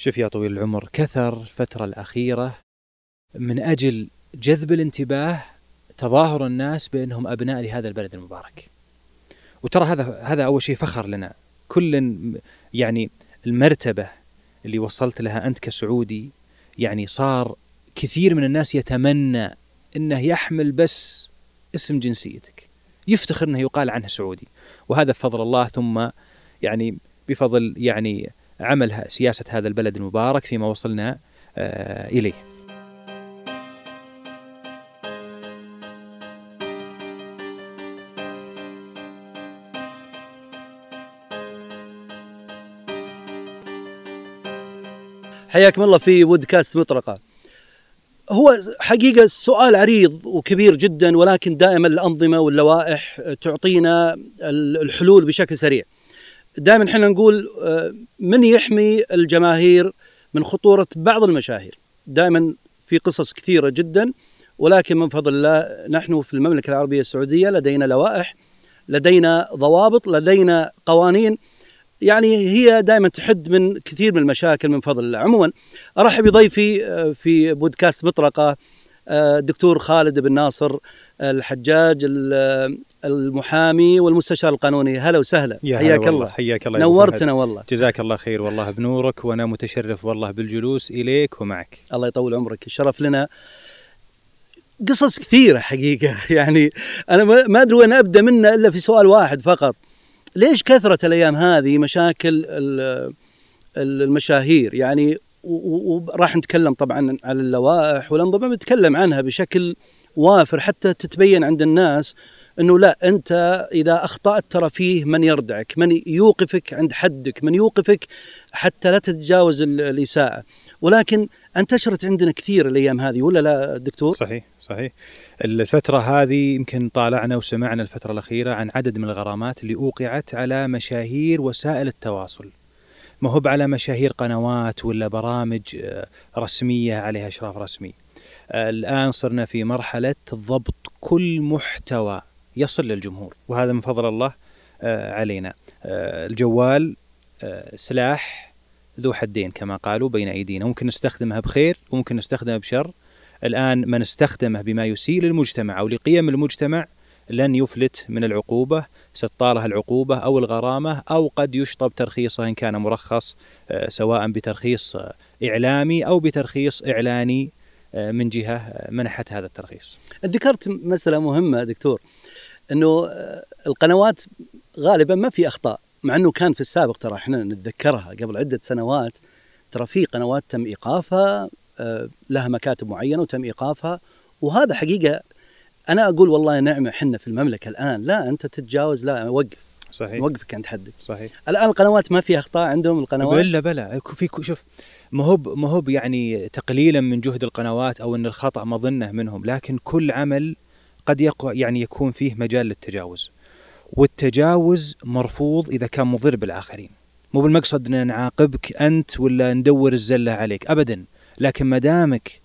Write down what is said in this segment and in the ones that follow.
شوف يا طويل العمر كثر الفترة الأخيرة من أجل جذب الانتباه تظاهر الناس بأنهم أبناء لهذا البلد المبارك. وترى هذا هذا أول شيء فخر لنا. كل يعني المرتبة اللي وصلت لها أنت كسعودي يعني صار كثير من الناس يتمنى أنه يحمل بس اسم جنسيتك. يفتخر أنه يقال عنه سعودي. وهذا بفضل الله ثم يعني بفضل يعني عمل سياسة هذا البلد المبارك فيما وصلنا آه، إليه. حياكم الله في وودكاست مطرقة. هو حقيقة السؤال عريض وكبير جدا ولكن دائما الأنظمة واللوائح تعطينا الحلول بشكل سريع. دائما إحنا نقول آه، من يحمي الجماهير من خطورة بعض المشاهير؟ دائما في قصص كثيرة جدا ولكن من فضل الله نحن في المملكة العربية السعودية لدينا لوائح لدينا ضوابط لدينا قوانين. يعني هي دائما تحد من كثير من المشاكل من فضل الله. عموما أرحب بضيفي آه، في بودكاست مطرقة آه، خالد بن ناصر الحجاج المحامي والمستشار القانوني. هلا وسهلا. حياك الله. حياك الله نورتنا والله. جزاك الله خير والله بنورك وأنا متشرف والله بالجلوس إليك ومعك. الله يطول عمرك. الشرف لنا قصص كثيرة حقيقة. يعني أنا ما أدري وين أبدأ منها إلا في سؤال واحد فقط. ليش كثرت الأيام هذه مشاكل المشاهير؟ يعني وراح نتكلم طبعا على اللوائح والانظمه بنتكلم عنها بشكل وافر حتى تتبين عند الناس إنه لا أنت إذا أخطأت ترى فيه من يردعك، من يوقفك عند حدك، من يوقفك حتى لا تتجاوز الإساءة، ولكن انتشرت عندنا كثير الأيام هذه ولا لا دكتور؟ صحيح صحيح. الفترة هذه يمكن طالعنا وسمعنا الفترة الأخيرة عن عدد من الغرامات اللي أوقعت على مشاهير وسائل التواصل. ما هو على مشاهير قنوات ولا برامج آه، رسمية عليها إشراف رسمي. الآن صرنا في مرحلة ضبط كل محتوى يصل للجمهور وهذا من فضل الله آه، علينا. آه، الجوال سلاح ذو حدين كما قالوا بين أيدينا. ممكن نستخدمها بخير وممكن نستخدمها بشر. الآن من استخدمه بما يسيء للمجتمع أو لقيم المجتمع لن يفلت من العقوبة ستطاله العقوبة أو الغرامة أو قد يشطب ترخيصه إن كان مرخص آه، سواء بترخيص إعلامي أو بترخيص إعلاني آه، من جهة آه، منحت هذا الترخيص. ذكرت مسألة مهمة دكتور أنه القنوات غالبا ما في أخطاء مع أنه كان في السابق ترى إحنا نتذكرها قبل عدة سنوات ترى في قنوات تم إيقافها آه، لها مكاتب معينة وتم إيقافها وهذا حقيقة أنا أقول والله نعمة حنا في المملكة الآن لا أنت تتجاوز لا وقف صحيح. وقفك عند حدك. صحيح. الآن القنوات ما في أخطاء عندهم؟ القنوات؟ بلا بلا في شوف ما هو ما هو يعني تقليلا من جهد القنوات أو إن الخطأ مظنة منهم لكن كل عمل قد يقع يعني يكون فيه مجال للتجاوز. والتجاوز مرفوض إذا كان مضر بالآخرين. مو بالمقصد إن نعاقبك أنت ولا ندور الزلة عليك ابدا. لكن ما دامك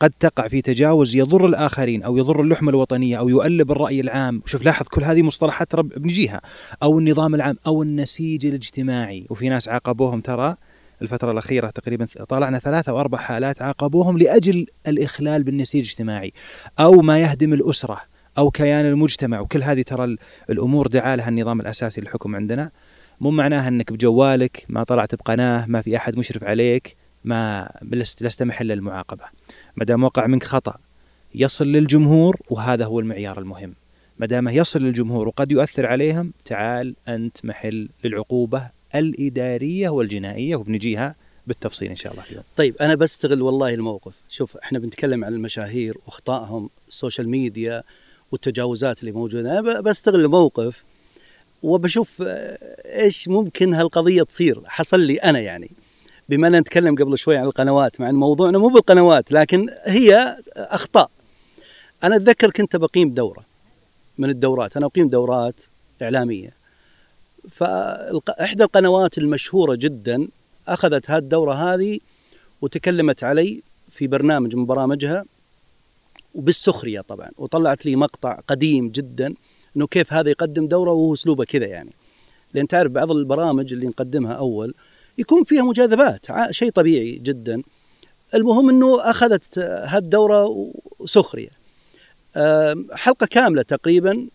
قد تقع في تجاوز يضر الآخرين أو يضر اللحمة الوطنية أو يؤلب الرأي العام، شوف لاحظ كل هذه مصطلحات ترى بنجيها. أو النظام العام أو النسيج الاجتماعي، وفي ناس عاقبوهم ترى الفترة الأخيرة تقريبا طالعنا ثلاثة أو أربع حالات عاقبوهم لأجل الإخلال بالنسيج الاجتماعي. أو ما يهدم الأسرة أو كيان المجتمع. وكل هذه ترى الأمور دعا لها النظام الأساسي للحكم عندنا. مو معناها أنك بجوالك ما طلعت بقناة ما في أحد مشرف عليك ما لست محل للمعاقبة. ما دام وقع منك خطأ يصل للجمهور وهذا هو المعيار المهم. ما دام يصل للجمهور وقد يؤثر عليهم تعال أنت محل للعقوبة الإدارية والجنائية وبنجيها بالتفصيل إن شاء الله اليوم. طيب أنا بستغل والله الموقف. شوف إحنا بنتكلم عن المشاهير وأخطائهم ال social media والتجاوزات اللي موجودة. أنا بستغل الموقف وبشوف آه، إيش ممكن هالقضية تصير. حصل لي أنا يعني. بما أننا نتكلم قبل شوي عن القنوات مع أن موضوعنا مو بالقنوات لكن هي أخطاء. أنا أتذكر كنت بقيم دورة من الدورات أنا أقيم دورات إعلامية. فإحدى القنوات المشهورة جدا أخذت هذه الدورة هذه وتكلمت علي في برنامج من برامجها وبالسخرية طبعا وطلعت لي مقطع قديم جدا إنه كيف هذا يقدم دورة وهو أسلوبه كذا يعني. لأن تعرف بعض البرامج اللي نقدمها أول يكون فيها مجاذبات شيء طبيعي جدا. المهم إنه أخذت هالدورة سخرية. حلقة كاملة تقريبا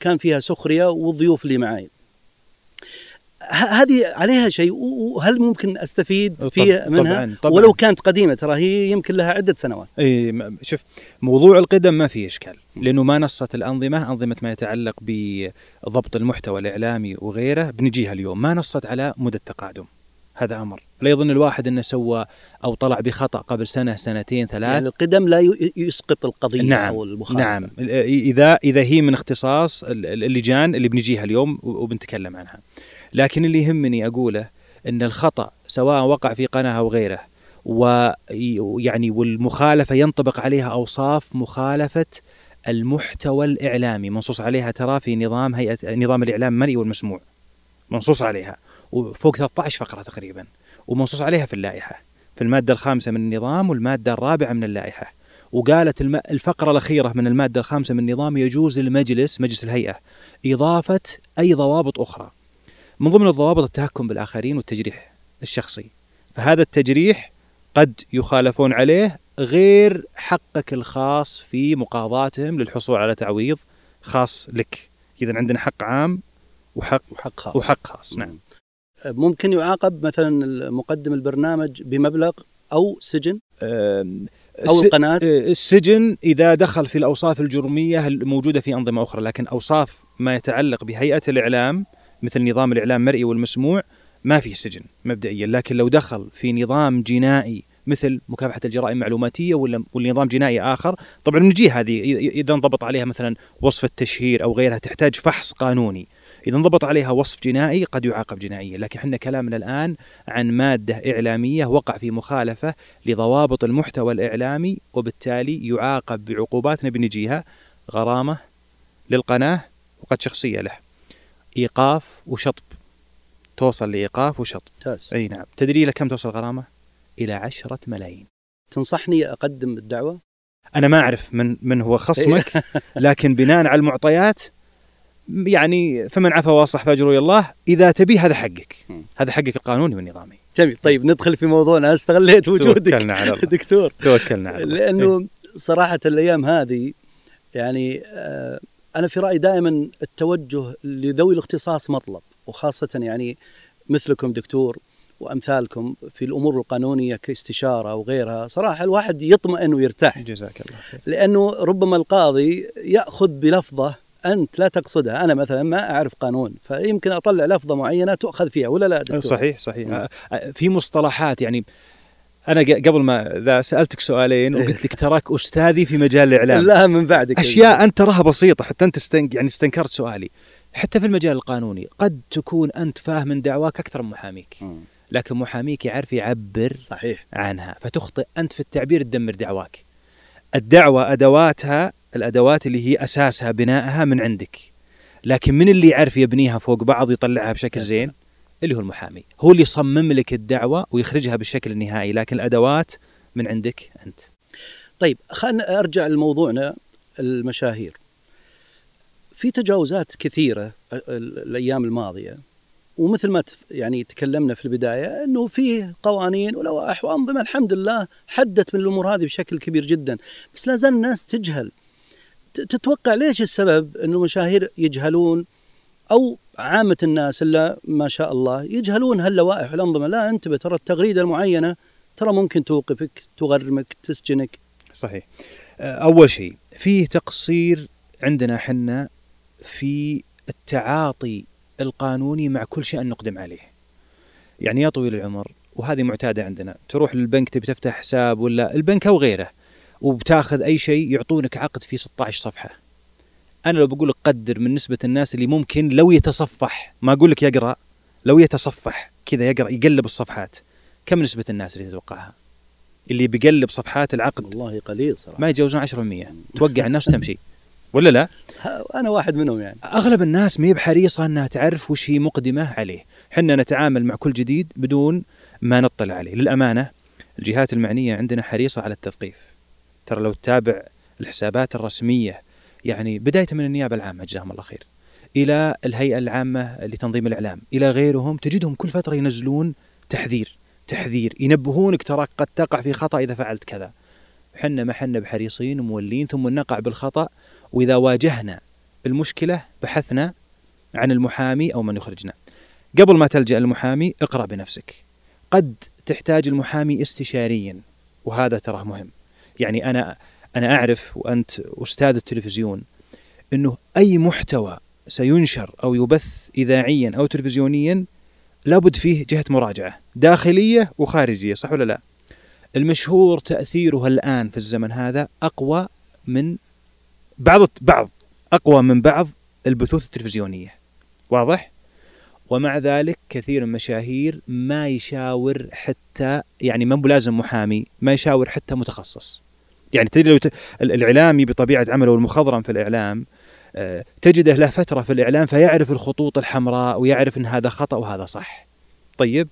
كان فيها سخرية والضيوف اللي معي. هذه عليها شيء. وهل ممكن أستفيد فيها منها؟ طبعاً طبعاً. ولو كانت قديمة ترى هي يمكن لها عدة سنوات. إي شوف موضوع القدم ما فيه إشكال. لأنه ما نصت الأنظمة أنظمة ما يتعلق بضبط المحتوى الإعلامي وغيره بنجيها اليوم. ما نصت على مدى التقادم. هذا أمر. لا يظن الواحد إنه سوى أو طلع بخطأ قبل سنة سنتين ثلاث. يعني القدم لا يسقط القضية نعم أو المخالفه نعم. إذا إذا هي من اختصاص اللجان اللي بنجيها اليوم وبنتكلم عنها. لكن اللي يهمني أقوله إن الخطأ سواء وقع في قناة أو غيره ويعني والمخالفة ينطبق عليها أوصاف مخالفة المحتوى الإعلامي منصوص عليها ترى في نظام هيئة نظام الإعلام المرئي والمسموع منصوص عليها وفوق 13 فقرة تقريبا ومنصوص عليها في اللائحة في المادة الخامسة من النظام والمادة الرابعة من اللائحة وقالت الفقرة الأخيرة من المادة الخامسة من النظام يجوز للمجلس مجلس الهيئة إضافة أي ضوابط أخرى. من ضمن الضوابط التهكم بالآخرين والتجريح الشخصي. فهذا التجريح قد يخالفون عليه غير حقك الخاص في مقاضاتهم للحصول على تعويض خاص لك. إذا عندنا حق عام وحق وحق خاص. وحق خاص. نعم. ممكن يعاقب مثلا مقدم البرنامج بمبلغ أو سجن؟ أو القناة؟ السجن إذا دخل في الأوصاف الجرمية الموجودة في أنظمة أخرى لكن أوصاف ما يتعلق بهيئة الإعلام مثل نظام الإعلام المرئي والمسموع ما فيه سجن مبدئيا. لكن لو دخل في نظام جنائي مثل مكافحة الجرائم المعلوماتية ولا نظام جنائي آخر طبعا نجي هذه إذا انضبط عليها مثلا وصف التشهير أو غيرها تحتاج فحص قانوني. إذا انضبط عليها وصف جنائي قد يعاقب جنائيا. لكن إحنا كلامنا الآن عن مادة إعلامية وقع في مخالفة لضوابط المحتوى الإعلامي وبالتالي يعاقب بعقوبات بنجيها غرامة للقناة وقد شخصية له. إيقاف وشطب. توصل لإيقاف وشطب. ممتاز. أي نعم. تدري إلى كم توصل الغرامه؟ إلى عشرة ملايين. تنصحني أقدم الدعوة؟ أنا ما أعرف من من هو خصمك إيه. لكن بناء على المعطيات يعني فمن عفا وأصلح فاجره الله إذا تبي هذا حقك. هذا حقك القانوني والنظامي. جميل. طيب ندخل في موضوعنا. استغليت وجودك؟ توكلنا على الله. دكتور. توكلنا على الله. لأنه صراحة الأيام هذه يعني آه أنا في رأيي دائما التوجه لذوي الاختصاص مطلب وخاصة يعني مثلكم دكتور وأمثالكم في الأمور القانونية كاستشارة وغيرها صراحة الواحد يطمئن ويرتاح. جزاك الله خير. لأنه ربما القاضي يأخذ بلفظة أنت لا تقصدها أنا مثلا ما أعرف قانون فيمكن أطلع لفظة معينة تؤخذ فيها ولا لا دكتور؟ صحيح صحيح. في مصطلحات يعني أنا قبل ما ذا سألتك سؤالين وقلت لك تراك أستاذي في مجال الإعلام. لا من بعدك أشياء أنت تراها بسيطة حتى أنت استن... يعني استنكرت سؤالي. حتى في المجال القانوني قد تكون أنت فاهم من دعواك أكثر من محاميك. لكن محاميك يعرف يعبر صحيح. عنها فتخطئ أنت في التعبير تدمر دعواك. الدعوة أدواتها الأدوات اللي هي أساسها بنائها من عندك. لكن من اللي يعرف يبنيها فوق بعض يطلعها بشكل زين؟ اللي هو المحامي. هو اللي يصمم لك الدعوة ويخرجها بالشكل النهائي لكن الأدوات من عندك أنت. طيب خلينا أرجع لموضوعنا المشاهير. في تجاوزات كثيرة الأيام الماضية ومثل ما يعني تكلمنا في البداية أنه في قوانين ولوائح وأنظمة الحمد لله حدت من الأمور هذه بشكل كبير جدا. بس لا زال الناس تجهل. تتوقع ليش السبب أن المشاهير يجهلون أو عامة الناس إلا ما شاء الله يجهلون هاللوائح والأنظمة. لا انتبه ترى التغريدة المعينة ترى ممكن توقفك تغرمك تسجنك. صحيح. أول شيء فيه تقصير عندنا حنا في التعاطي القانوني مع كل شيء نقدم عليه. يعني يا طويل العمر وهذه معتادة عندنا تروح للبنك تبي تفتح حساب ولا البنك أو غيره وبتاخذ أي شيء يعطونك عقد فيه 16 صفحة. أنا لو بقول لك قدر من نسبة الناس اللي ممكن لو يتصفح ما أقول لك يقرأ لو يتصفح كذا يقرأ يقلب الصفحات كم نسبة الناس اللي تتوقعها؟ اللي بيقلب صفحات العقد؟ والله قليل صراحة. ما يتجاوزون 10% توقع الناس تمشي. ولا لا؟ أنا واحد منهم يعني. أغلب الناس ما هي بحريصة إنها تعرف وش هي مقدمة عليه، حنا نتعامل مع كل جديد بدون ما نطلع عليه، للأمانة الجهات المعنية عندنا حريصة على التثقيف. ترى لو تتابع الحسابات الرسمية يعني بداية من النيابة العامة جزاهم الله خير إلى الهيئة العامة لتنظيم الإعلام إلى غيرهم تجدهم كل فترة ينزلون تحذير تحذير ينبهونك تراك قد تقع في خطأ إذا فعلت كذا. حنا ما حنا بحريصين ومولين ثم نقع بالخطأ وإذا واجهنا المشكلة بحثنا عن المحامي أو من يخرجنا. قبل ما تلجأ المحامي اقرأ بنفسك. قد تحتاج المحامي استشاريا وهذا تراه مهم. يعني أنا أنا أعرف وأنت أستاذ التلفزيون إنه أي محتوى سينشر أو يبث اذاعيا أو تلفزيونيا لابد فيه جهة مراجعة داخلية وخارجية صح ولا لا؟ المشهور تاثيره الآن في الزمن هذا أقوى من بعض بعض أقوى من بعض البثوث التلفزيونية واضح؟ ومع ذلك كثير من المشاهير ما يشاور حتى يعني ما بلازم محامي ما يشاور حتى متخصص يعني تدري لو ت... الإعلامي بطبيعة عمله المخضرم في الإعلام آه، تجده له فترة في الإعلام فيعرف الخطوط الحمراء ويعرف إن هذا خطأ وهذا صح. طيب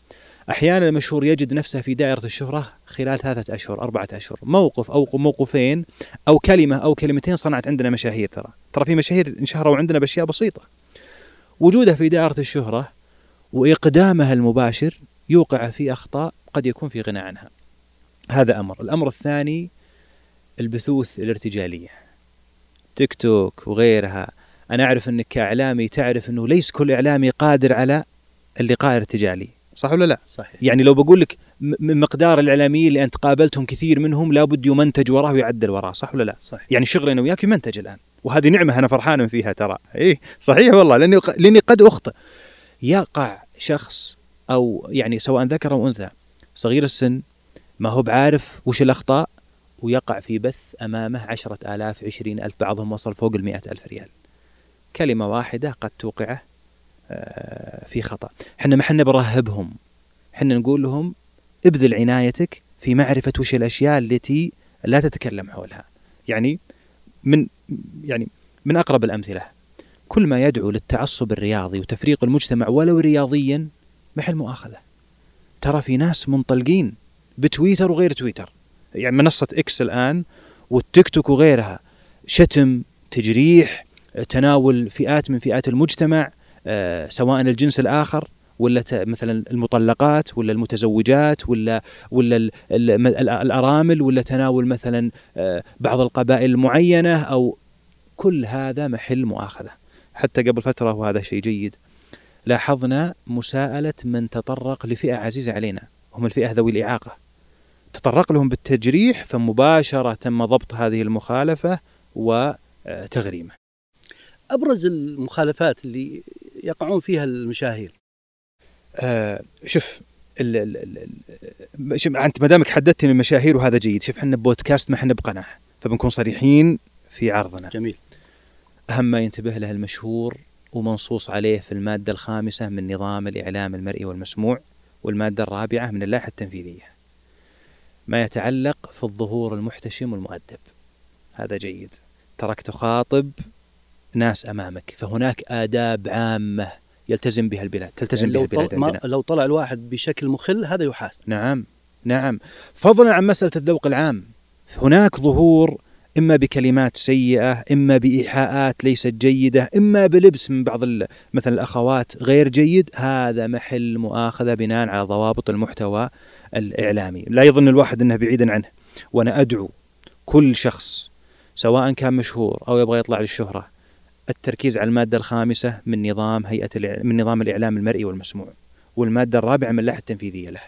أحيانا المشهور يجد نفسه في دائرة الشهرة خلال ثلاثة أشهر أربعة أشهر، موقف أو موقفين أو كلمة أو كلمتين صنعت عندنا مشاهير ترى، ترى في مشاهير انشهروا عندنا بأشياء بسيطة. وجوده في دائرة الشهرة وإقدامه المباشر يوقع في أخطاء قد يكون في غنى عنها. هذا أمر، الأمر الثاني البثوث الارتجالية. تيك توك وغيرها. أنا أعرف أنك كإعلامي تعرف أنه ليس كل إعلامي قادر على اللقاء الارتجالي. صح ولا لا؟ صحيح. يعني لو بقول لك من مقدار الاعلاميين اللي أنت قابلتهم كثير منهم لابد يمنتج وراه ويعدل وراه. صح ولا لا؟ صحيح. يعني شغلي أنا وياك يمنتج الآن. وهذه نعمة أنا فرحان فيها ترى. إيه؟ صحيح والله. لأني لأني قد اخطئ يقع شخص أو يعني سواء ذكر أو أنثى صغير السن ما هو بعارف وش الأخطاء ويقع في بث أمامه عشرة آلاف عشرين ألف بعضهم وصل فوق المئة ألف ريال. كلمة واحدة قد توقعه آه، في خطأ. إحنا ما إحنا برهبهم. إحنا نقول لهم ابذل عنايتك في معرفة وش الأشياء التي لا تتكلم حولها. يعني من يعني من أقرب الأمثلة. كل ما يدعو للتعصب الرياضي وتفريق المجتمع ولو رياضيا محل مؤاخذة. ترى في ناس منطلقين بتويتر وغير تويتر. يعني منصة إكس الآن والتيك توك وغيرها. شتم تجريح تناول فئات من فئات المجتمع آه، سواء الجنس الآخر ولا مثلا المطلقات ولا المتزوجات ولا ولا الأرامل ولا تناول مثلا آه، بعض القبائل المعينة أو كل هذا محل مؤاخذة. حتى قبل فترة وهذا شيء جيد لاحظنا مساءلة من تطرق لفئة عزيزة علينا. هم الفئة ذوي الإعاقة. تطرق لهم بالتجريح فمباشرة تم ضبط هذه المخالفة وتغريمه أبرز المخالفات اللي يقعون فيها المشاهير. آه شوف ال ال ال شوف أنت ما دامك حددتني المشاهير وهذا جيد شوف إحنا بودكاست ما إحنا بقناة فبنكون صريحين في عرضنا. جميل. أهم ما ينتبه له المشهور ومنصوص عليه في المادة الخامسة من نظام الإعلام المرئي والمسموع والمادة الرابعة من اللائحة التنفيذية. ما يتعلق في الظهور المحتشم والمؤدب. هذا جيد. ترك تخاطب ناس أمامك فهناك آداب عامة يلتزم بها البلاد تلتزم يعني بها البلاد عندنا. لو طلع الواحد بشكل مخل هذا يحاسب. نعم نعم. فضلا عن مسألة الذوق العام. هناك ظهور إما بكلمات سيئة إما بإيحاءات ليست جيدة إما بلبس من بعض مثلا الأخوات غير جيد هذا محل مؤاخذة بناء على ضوابط المحتوى الإعلامي. لا يظن الواحد أنه بعيدا عنه. وأنا أدعو كل شخص سواء كان مشهور أو يبغى يطلع للشهرة التركيز على المادة الخامسة من نظام هيئة من نظام الإعلام المرئي والمسموع والمادة الرابعة من اللائحة التنفيذية له.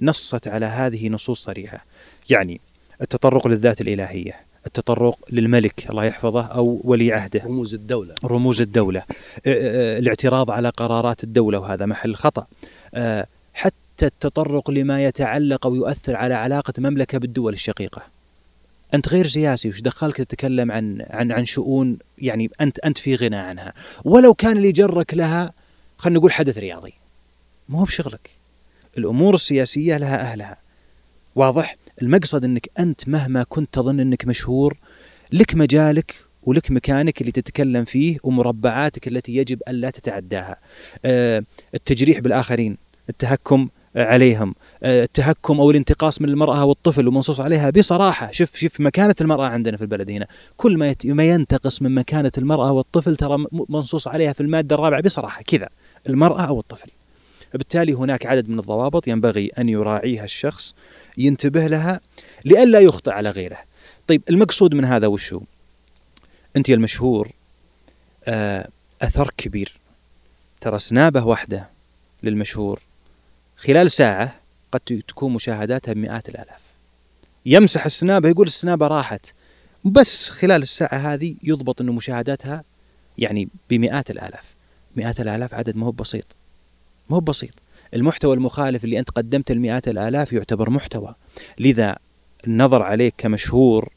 نصت على هذه نصوص صريحة. يعني التطرق للذات الإلهية. التطرق للملك الله يحفظه أو ولي عهده. رموز الدولة. رموز الدولة. الاعتراض على قرارات الدولة وهذا محل خطأ. حتى التطرق لما يتعلق أو يؤثر على علاقة مملكة بالدول الشقيقة. أنت غير سياسي وش دخلك تتكلم عن عن عن شؤون يعني أنت أنت في غنى عنها. ولو كان اللي جرك لها خلينا نقول حدث رياضي. مو هو بشغلك. الأمور السياسية لها أهلها. واضح؟ المقصد أنك أنت مهما كنت تظن أنك مشهور لك مجالك ولك مكانك اللي تتكلم فيه ومربعاتك التي يجب ألا تتعداها. أه التجريح بالآخرين التهكم عليهم آه، التهكم أو الانتقاص من المرأة والطفل ومنصوص عليها بصراحة. شوف شوف مكانة المرأة عندنا في البلد هنا. كل ما ما ينتقص من مكانة المرأة والطفل ترى منصوص عليها في المادة الرابعة بصراحة كذا المرأة أو الطفل. بالتالي هناك عدد من الضوابط ينبغي أن يراعيها الشخص. ينتبه لها لئلا يخطئ على غيره. طيب المقصود من هذا وشو؟ أنت يا المشهور آه، أثر كبير. ترى سنابة واحدة للمشهور خلال ساعة قد تكون مشاهداتها بمئات الآلاف. يمسح السنابة يقول السنابة راحت. بس خلال الساعة هذه يضبط أنه مشاهداتها يعني بمئات الآلاف. مئات الآلاف عدد ما هو بسيط. ما هو بسيط. المحتوى المخالف اللي أنت قدمت المئات الآلاف يعتبر محتوى. لذا النظر عليك كمشهور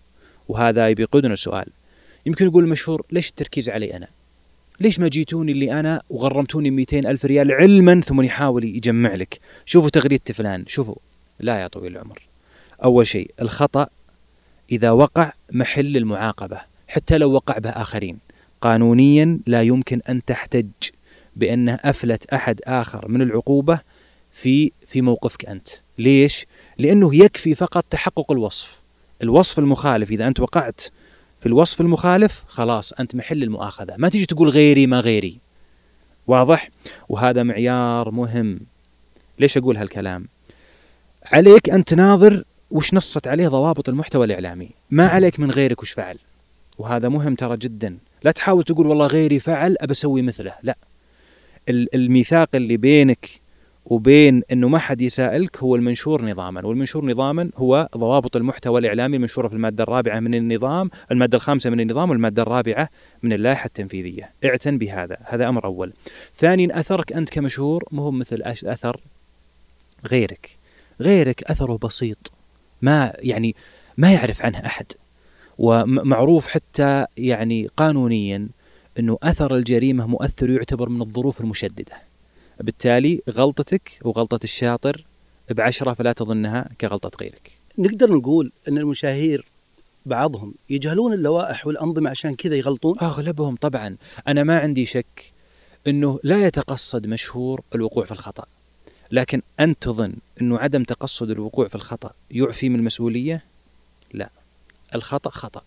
وهذا بيقودنا السؤال. يمكن يقول المشهور ليش التركيز علي أنا؟ ليش ما جيتوني اللي أنا وغرمتوني 200 ألف ريال علما ثم يحاول يجمع لك؟ شوفوا تغريدة فلان. شوفوا. لا يا طويل العمر. أول شيء الخطأ إذا وقع محل المعاقبة حتى لو وقع به آخرين قانونيا لا يمكن أن تحتج. بأنه أفلت أحد آخر من العقوبة في في موقفك أنت. ليش؟ لأنه يكفي فقط تحقق الوصف. الوصف المخالف إذا أنت وقعت في الوصف المخالف خلاص أنت محل المؤاخذة. ما تيجي تقول غيري ما غيري. واضح؟ وهذا معيار مهم. ليش أقول هالكلام؟ عليك أن تناظر وش نصت عليه ضوابط المحتوى الإعلامي. ما عليك من غيرك وش فعل. وهذا مهم ترى جدا. لا تحاول تقول والله غيري فعل أبى أسوي مثله. لا. الميثاق اللي بينك وبين إنه ما حد يسائلك هو المنشور نظاما والمنشور نظاما هو ضوابط المحتوى الإعلامي المنشورة في المادة الرابعة من النظام المادة الخامسة من النظام والمادة الرابعة من اللائحة التنفيذية. اعتن بهذا هذا أمر أول. ثانيا أثرك أنت كمشهور مو مثل أثر غيرك. غيرك أثره بسيط ما يعني ما يعرف عنه أحد ومعروف حتى يعني قانونيا إنه أثر الجريمة مؤثر يعتبر من الظروف المشددة. بالتالي غلطتك وغلطة الشاطر بعشرة فلا تظنها كغلطة غيرك. نقدر نقول أن المشاهير بعضهم يجهلون اللوائح والأنظمة عشان كذا يغلطون؟ أغلبهم طبعا. أنا ما عندي شك أنه لا يتقصد مشهور الوقوع في الخطأ. لكن أنت تظن أنه عدم تقصد الوقوع في الخطأ يعفي من المسؤولية؟ لا. الخطأ خطأ.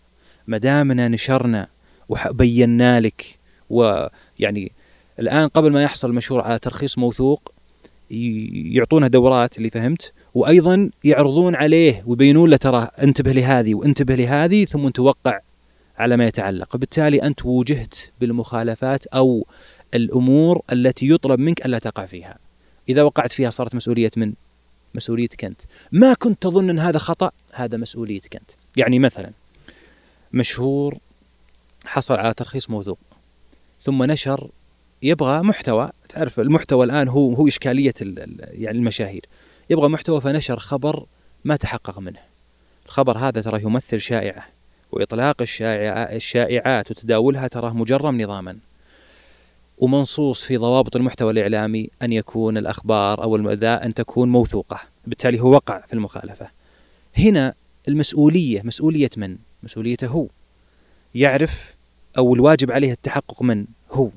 ما دامنا نشرنا وبينا لك. ويعني الآن قبل ما يحصل مشهور على ترخيص موثوق يعطونه دورات اللي فهمت وأيضا يعرضون عليه ويبينون له ترى انتبه لهذه وانتبه لهذه ثم توقع على ما يتعلق. وبالتالي أنت وجهت بالمخالفات أو الأمور التي يطلب منك ألا تقع فيها. إذا وقعت فيها صارت مسؤولية من؟ مسؤوليتك أنت. ما كنت تظن أن هذا خطأ؟ هذا مسؤوليتك أنت. يعني مثلا مشهور حصل على ترخيص موثوق. ثم نشر يبغى محتوى تعرف المحتوى الآن هو هو إشكالية يعني المشاهير. يبغى محتوى فنشر خبر ما تحقق منه. الخبر هذا ترى يمثل شائعة وإطلاق الشائعات وتداولها تراه مجرم نظاما. ومنصوص في ضوابط المحتوى الإعلامي أن يكون الأخبار أو الاداء أن تكون موثوقة. بالتالي هو وقع في المخالفة. هنا المسؤولية مسؤولية من؟ مسؤوليته هو. يعرف أو الواجب عليه التحقق من؟ هو.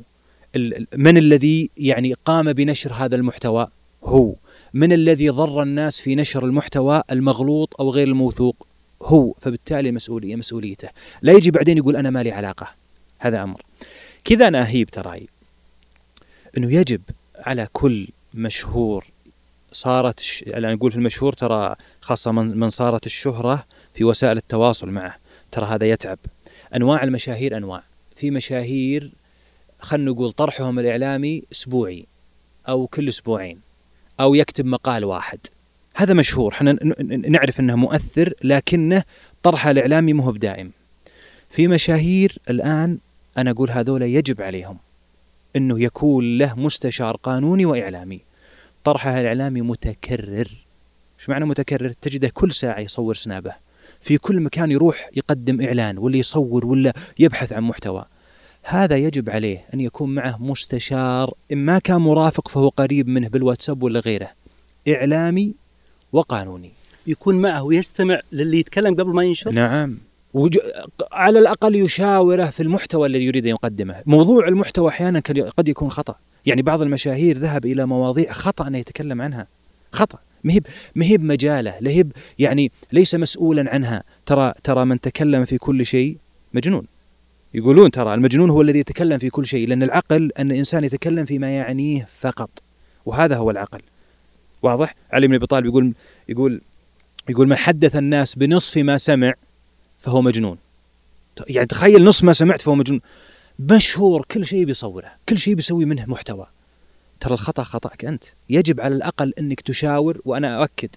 من الذي يعني قام بنشر هذا المحتوى؟ هو. من الذي ضر الناس في نشر المحتوى المغلوط أو غير الموثوق؟ هو. فبالتالي مسؤوليه مسؤوليته. لا يجي بعدين يقول أنا مالي علاقة. هذا أمر. كذا أنا أهيب تراي. إنه يجب على كل مشهور صارت ش... أنا أقول في المشهور ترى خاصة من, من صارت الشهرة في وسائل التواصل معه. ترى هذا يتعب. أنواع المشاهير أنواع. في مشاهير خلينا نقول طرحهم الإعلامي أسبوعي أو كل أسبوعين أو يكتب مقال واحد. هذا مشهور إحنا نعرف إنه مؤثر لكنه طرحه الإعلامي مو بدائم. في مشاهير الآن أنا أقول هذول يجب عليهم إنه يكون له مستشار قانوني وإعلامي. طرحه الإعلامي متكرر. إيش معنى متكرر؟ تجده كل ساعة يصور سنابه. في كل مكان يروح يقدم إعلان ولا يصور ولا يبحث عن محتوى. هذا يجب عليه أن يكون معه مستشار إن ما كان مرافق فهو قريب منه بالواتساب ولا غيره. إعلامي وقانوني. يكون معه ويستمع للي يتكلم قبل ما ينشر؟ نعم. وج... على الأقل يشاوره في المحتوى الذي يريد أن يقدمه. موضوع المحتوى أحيانا قد يكون خطأ. يعني بعض المشاهير ذهب إلى مواضيع خطأ أن يتكلم عنها. خطأ. مهب مهب مجاله لهب يعني ليس مسؤولا عنها. ترى ترى من تكلم في كل شيء مجنون. يقولون ترى المجنون هو الذي يتكلم في كل شيء لأن العقل أن الإنسان يتكلم فيما يعنيه فقط. وهذا هو العقل. واضح؟ علي بن أبي طالب يقول يقول يقول من حدث الناس بنصف ما سمع فهو مجنون. يعني تخيل نصف ما سمعت فهو مجنون. مشهور كل شيء بيصوره كل شيء بيسوي منه محتوى. ترى الخطأ خطأك أنت. يجب على الأقل إنك تشاور وأنا أؤكد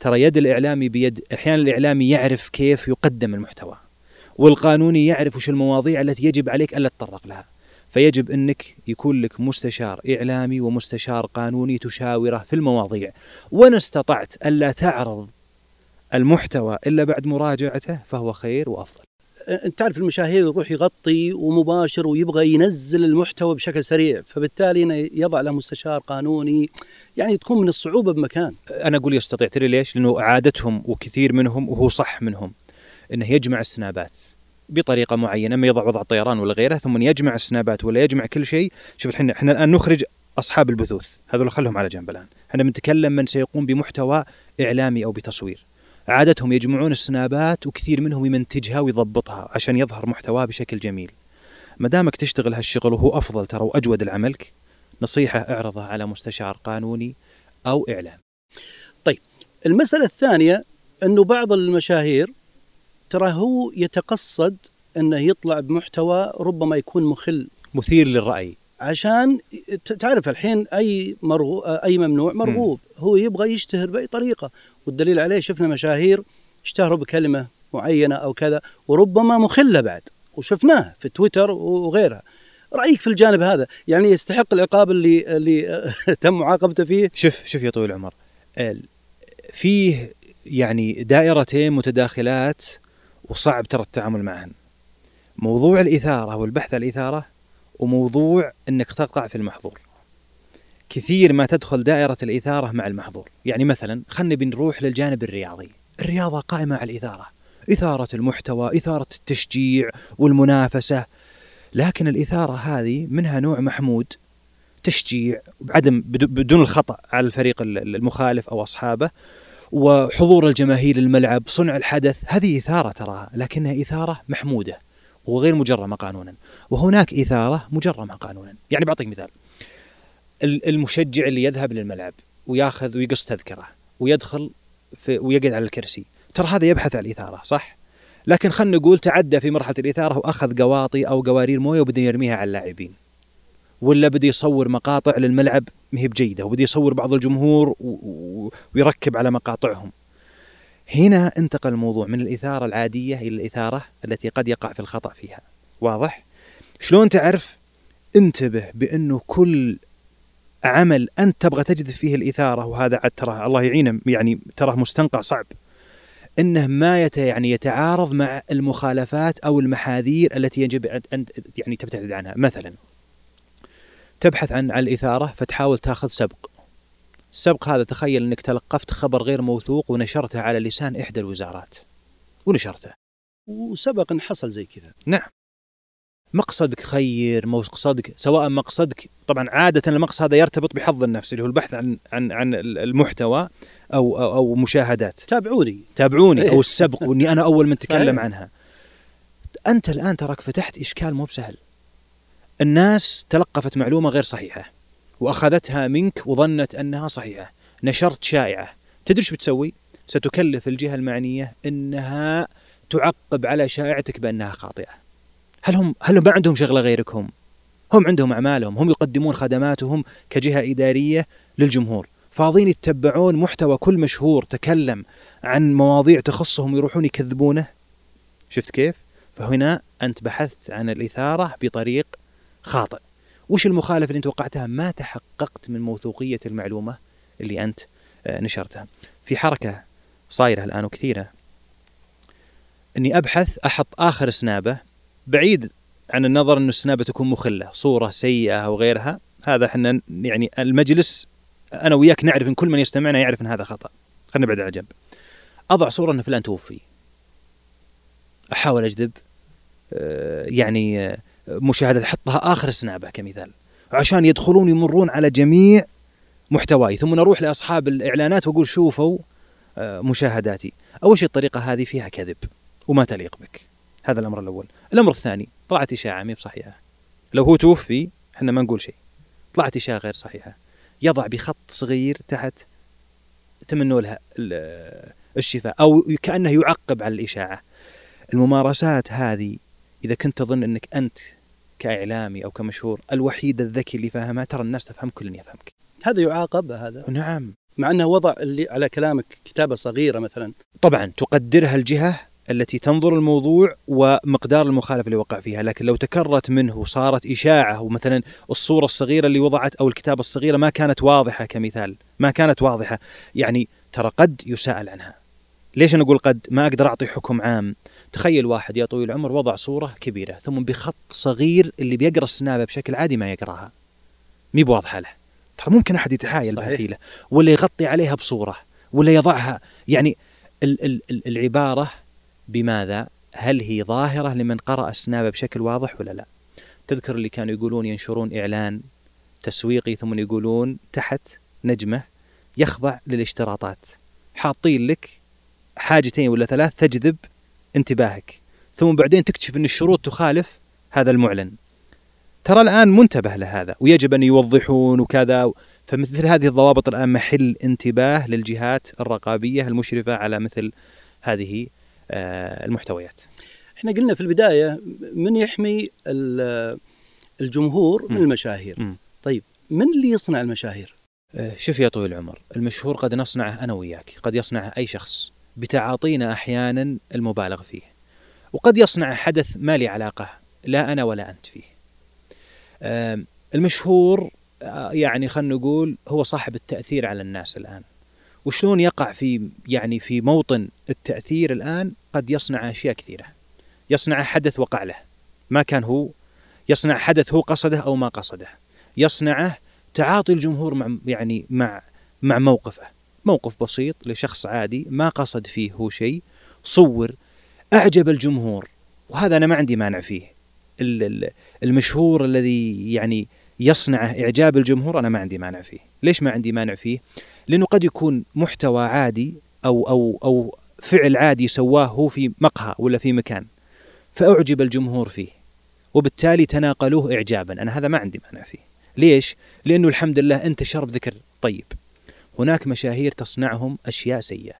ترى يد الإعلامي بيد أحيانا الإعلامي يعرف كيف يقدم المحتوى والقانوني يعرف وش المواضيع التي يجب عليك ألا تتطرق لها. فيجب إنك يكون لك مستشار إعلامي ومستشار قانوني تشاوره في المواضيع. وإن استطعت ألا تعرض المحتوى إلا بعد مراجعته فهو خير وأفضل. أنت تعرف المشاهير يروح يغطي ومباشر ويبغى ينزل المحتوى بشكل سريع فبالتالي يضع له مستشار قانوني. يعني تكون من الصعوبة بمكان. أنا أقول يستطيع ترى ليش؟ لأنه عادتهم وكثير منهم وهو صح منهم إنه يجمع السنابات بطريقة معينة اما يضع وضع الطيران ولا غيره ثم يجمع السنابات ولا يجمع كل شيء. شوف الحين إحنا الآن نخرج أصحاب البثوث هذول خلهم على جنب الآن. إحنا بنتكلم من سيقوم بمحتوى إعلامي أو بتصوير. عادتهم يجمعون السنابات وكثير منهم يمنتجها ويضبطها عشان يظهر محتواه بشكل جميل. ما دامك تشتغل هالشغل وهو أفضل ترى وأجود لعملك نصيحة أعرضها على مستشار قانوني أو إعلام. طيب المسألة الثانية انه بعض المشاهير ترى هو يتقصد أنه يطلع بمحتوى ربما يكون مخل مثير للرأي. عشان تعرف الحين أي مرغو أي ممنوع مرغوب. م. هو يبغى يشتهر بأي طريقة. والدليل عليه شفنا مشاهير اشتهروا بكلمة معينة أو كذا وربما مخلة بعد وشفناه في تويتر وغيرها. رأيك في الجانب هذا؟ يعني يستحق العقاب اللي اللي تم معاقبته فيه؟ شوف شوف يا طويل العمر. فيه يعني دائرتين متداخلات وصعب ترى التعامل معهن. موضوع الإثارة والبحث عن الإثارة وموضوع أنك تقع في المحظور. كثير ما تدخل دائرة الإثارة مع المحظور. يعني مثلا خلنا بنروح للجانب الرياضي. الرياضة قائمة على الإثارة. إثارة المحتوى إثارة التشجيع والمنافسة. لكن الإثارة هذه منها نوع محمود تشجيع بعدم بدون الخطأ على الفريق المخالف أو أصحابه. وحضور الجماهير الملعب صنع الحدث. هذه إثارة تراها لكنها إثارة محمودة وغير مجرمة قانونا. وهناك إثارة مجرمة قانونا. يعني بعطيك مثال. المشجع اللي يذهب للملعب وياخذ ويقص تذكرة ويدخل في ويقعد على الكرسي ترى هذا يبحث عن الإثارة صح؟ لكن خلينا نقول تعدى في مرحلة الإثارة وأخذ قواطي أو قوارير موية وبدأ يرميها على اللاعبين ولا بده يصور مقاطع للملعب ما هي بجيدة وبده يصور بعض الجمهور ويركب على مقاطعهم هنا انتقل الموضوع من الإثارة العادية إلى الإثارة التي قد يقع في الخطأ فيها واضح؟ شلون تعرف؟ انتبه بأنه كل عمل أنت تبغى تجد فيه الإثارة وهذا عاد ترى الله يعينه يعني تراه مستنقع صعب. إنه ما يت يعني يتعارض مع المخالفات أو المحاذير التي يجب أن يعني تبتعد عنها. مثلا تبحث عن عن الإثارة فتحاول تأخذ سبق. السبق هذا تخيل أنك تلقفت خبر غير موثوق ونشرته على لسان إحدى الوزارات. ونشرته. وسبق أن حصل زي كذا. نعم. مقصدك خير مقصدك سواء مقصدك طبعا عادة المقصد هذا يرتبط بحظ النفس اللي هو البحث عن عن عن المحتوى أو أو, أو مشاهدات. تابعوني. تابعوني أو السبق وإني أنا أول من تكلم عنها. أنت الآن تراك فتحت إشكال مو بسهل. الناس تلقفت معلومة غير صحيحة وأخذتها منك وظنت أنها صحيحة نشرت شائعة. تدري إيش بتسوي؟ ستكلف الجهة المعنية أنها تعقب على شائعتك بأنها خاطئة. هل هم هل ما عندهم شغلة غيرك هم؟ هم عندهم أعمالهم هم يقدمون خدماتهم كجهة إدارية للجمهور. فاضين يتبعون محتوى كل مشهور تكلم عن مواضيع تخصهم يروحون يكذبونه؟ شفت كيف؟ فهنا أنت بحثت عن الإثارة بطريق خاطئ. وش المخالفة اللي أنت وقعتها؟ ما تحققت من موثوقية المعلومة اللي أنت آه، نشرتها. في حركة صايرة الآن وكثيرة. إني أبحث أحط آخر سنابة بعيد عن النظر إنه السنابة تكون مخلة صورة سيئة أو غيرها هذا إحنا يعني المجلس أنا وياك نعرف إن كل من يستمعنا يعرف إن هذا خطأ. خلينا نبعد على جنب أضع صورة ان فلان توفي. أحاول أجذب آه، يعني آه، مشاهدة حطها آخر سنابة كمثال. عشان يدخلون يمرون على جميع محتواي ثم نروح لأصحاب الإعلانات وأقول شوفوا آه، مشاهداتي. أول شيء الطريقة هذه فيها كذب وما تليق بك. هذا الأمر الأول. الأمر الثاني طلعت إشاعة مي بصحيحة. لو هو توفي إحنا ما نقول شيء. طلعت إشاعة غير صحيحة. يضع بخط صغير تحت تمنوا لها ال- الشفاء أو كأنه يعقب على الإشاعة. الممارسات هذه إذا كنت تظن إنك أنت كإعلامي أو كمشهور الوحيد الذكي اللي فاهمها ترى الناس تفهم كل يفهمك. هذا يعاقب هذا. نعم. مع أنه وضع اللي على كلامك كتابة صغيرة مثلا. طبعا تقدرها الجهة التي تنظر الموضوع ومقدار المخالفة اللي وقع فيها، لكن لو تكررت منه وصارت إشاعة ومثلا الصورة الصغيرة اللي وضعت أو الكتابه الصغيرة ما كانت واضحة كمثال، ما كانت واضحة، يعني ترى قد يساءل عنها. ليش أنا أقول قد؟ ما أقدر أعطي حكم عام. تخيل واحد يا طويل العمر وضع صورة كبيرة ثم بخط صغير اللي بيقرأ السنابة بشكل عادي ما يقرأها. مي بواضحة له. ترى ممكن أحد يتحايل. بهالحيله ولا يغطي عليها بصورة ولا يضعها يعني ال- ال- ال- العبارة بماذا؟ هل هي ظاهرة لمن قرأ السنابة بشكل واضح ولا لا؟ تذكر اللي كانوا يقولون ينشرون إعلان تسويقي ثم يقولون تحت نجمة يخضع للاشتراطات حاطين لك حاجتين ولا ثلاث تجذب انتباهك ثم بعدين تكتشف أن الشروط تخالف هذا المعلن ترى الآن منتبه لهذا ويجب أن يوضحون وكذا فمثل هذه الضوابط الآن محل انتباه للجهات الرقابية المشرفة على مثل هذه المحتويات. إحنا قلنا في البداية من يحمي ال- الجمهور من. المشاهير. طيب من اللي يصنع المشاهير؟ آه، شوف يا طويل العمر المشهور قد نصنعه أنا وياك قد يصنعه أي شخص بتعاطينا أحيانا المبالغ فيه وقد يصنع حدث ما لي علاقة لا أنا ولا أنت فيه. المشهور آه، يعني خلينا نقول هو صاحب التأثير على الناس الآن. وشلون يقع في يعني في موطن التأثير الآن؟ قد يصنع أشياء كثيرة. يصنع حدث وقع له. ما كان هو. يصنع حدث هو قصده أو ما قصده. يصنعه تعاطي الجمهور مع يعني مع مع موقفه. موقف بسيط لشخص عادي ما قصد فيه هو شيء. صور أعجب الجمهور. وهذا أنا ما عندي مانع فيه. ال- ال- المشهور الذي يعني يصنع إعجاب الجمهور أنا ما عندي مانع فيه. ليش ما عندي مانع فيه؟ لأنه قد يكون محتوى عادي أو أو أو فعل عادي سواه هو في مقهى ولا في مكان فأعجب الجمهور فيه وبالتالي تناقلوه إعجابا. أنا هذا ما عندي مانع فيه. ليش؟ لأنه الحمد لله انتشر بذكر طيب. هناك مشاهير تصنعهم أشياء سيئة.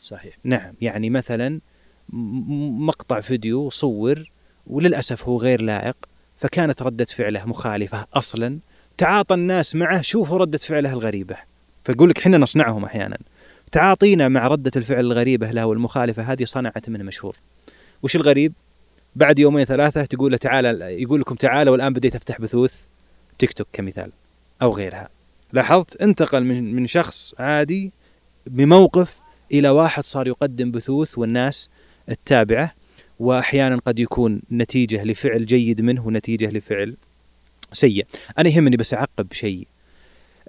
صحيح. نعم يعني مثلا مقطع فيديو صور وللأسف هو غير لائق فكانت ردة فعله مخالفة أصلا. تعاطى الناس معه شوفوا ردة فعله الغريبة. فيقول لك إحنا نصنعهم أحيانا. تعاطينا مع ردة الفعل الغريبة له والمخالفة هذه صنعت منه مشهور وش الغريب بعد يومين ثلاثة تقول له تعالى يقول لكم تعالى والآن بديت أفتح بثوث تيك توك كمثال أو غيرها لاحظت انتقل من من شخص عادي بموقف إلى واحد صار يقدم بثوث والناس التابعة وأحيانا قد يكون نتيجة لفعل جيد منه ونتيجة لفعل سيء. أنا يهمني بس أعقب شيء.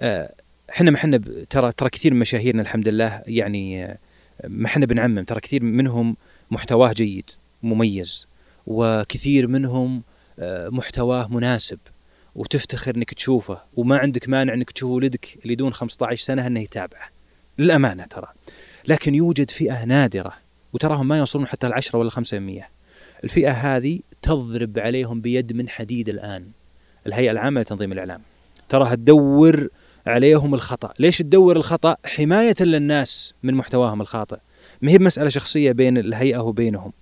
آه، إحنا ما إحنا ترى ترى كثير من مشاهيرنا الحمد لله يعني ما إحنا بنعمم ترى كثير منهم محتواه جيد مميز وكثير منهم آه، محتواه مناسب وتفتخر إنك تشوفه وما عندك مانع إنك تشوف ولدك اللي دون 15 سنة إنه يتابعه. للأمانة ترى. لكن يوجد فئة نادرة وتراهم ما يوصلون حتى العشرة ولا خمسة مية الفئة هذه تضرب عليهم بيد من حديد الآن الهيئة العامة لتنظيم الإعلام تراها تدور عليهم الخطأ. ليش تدور الخطأ؟ حماية للناس من محتواهم الخاطئ. ما هي بمسألة شخصية بين الهيئة وبينهم.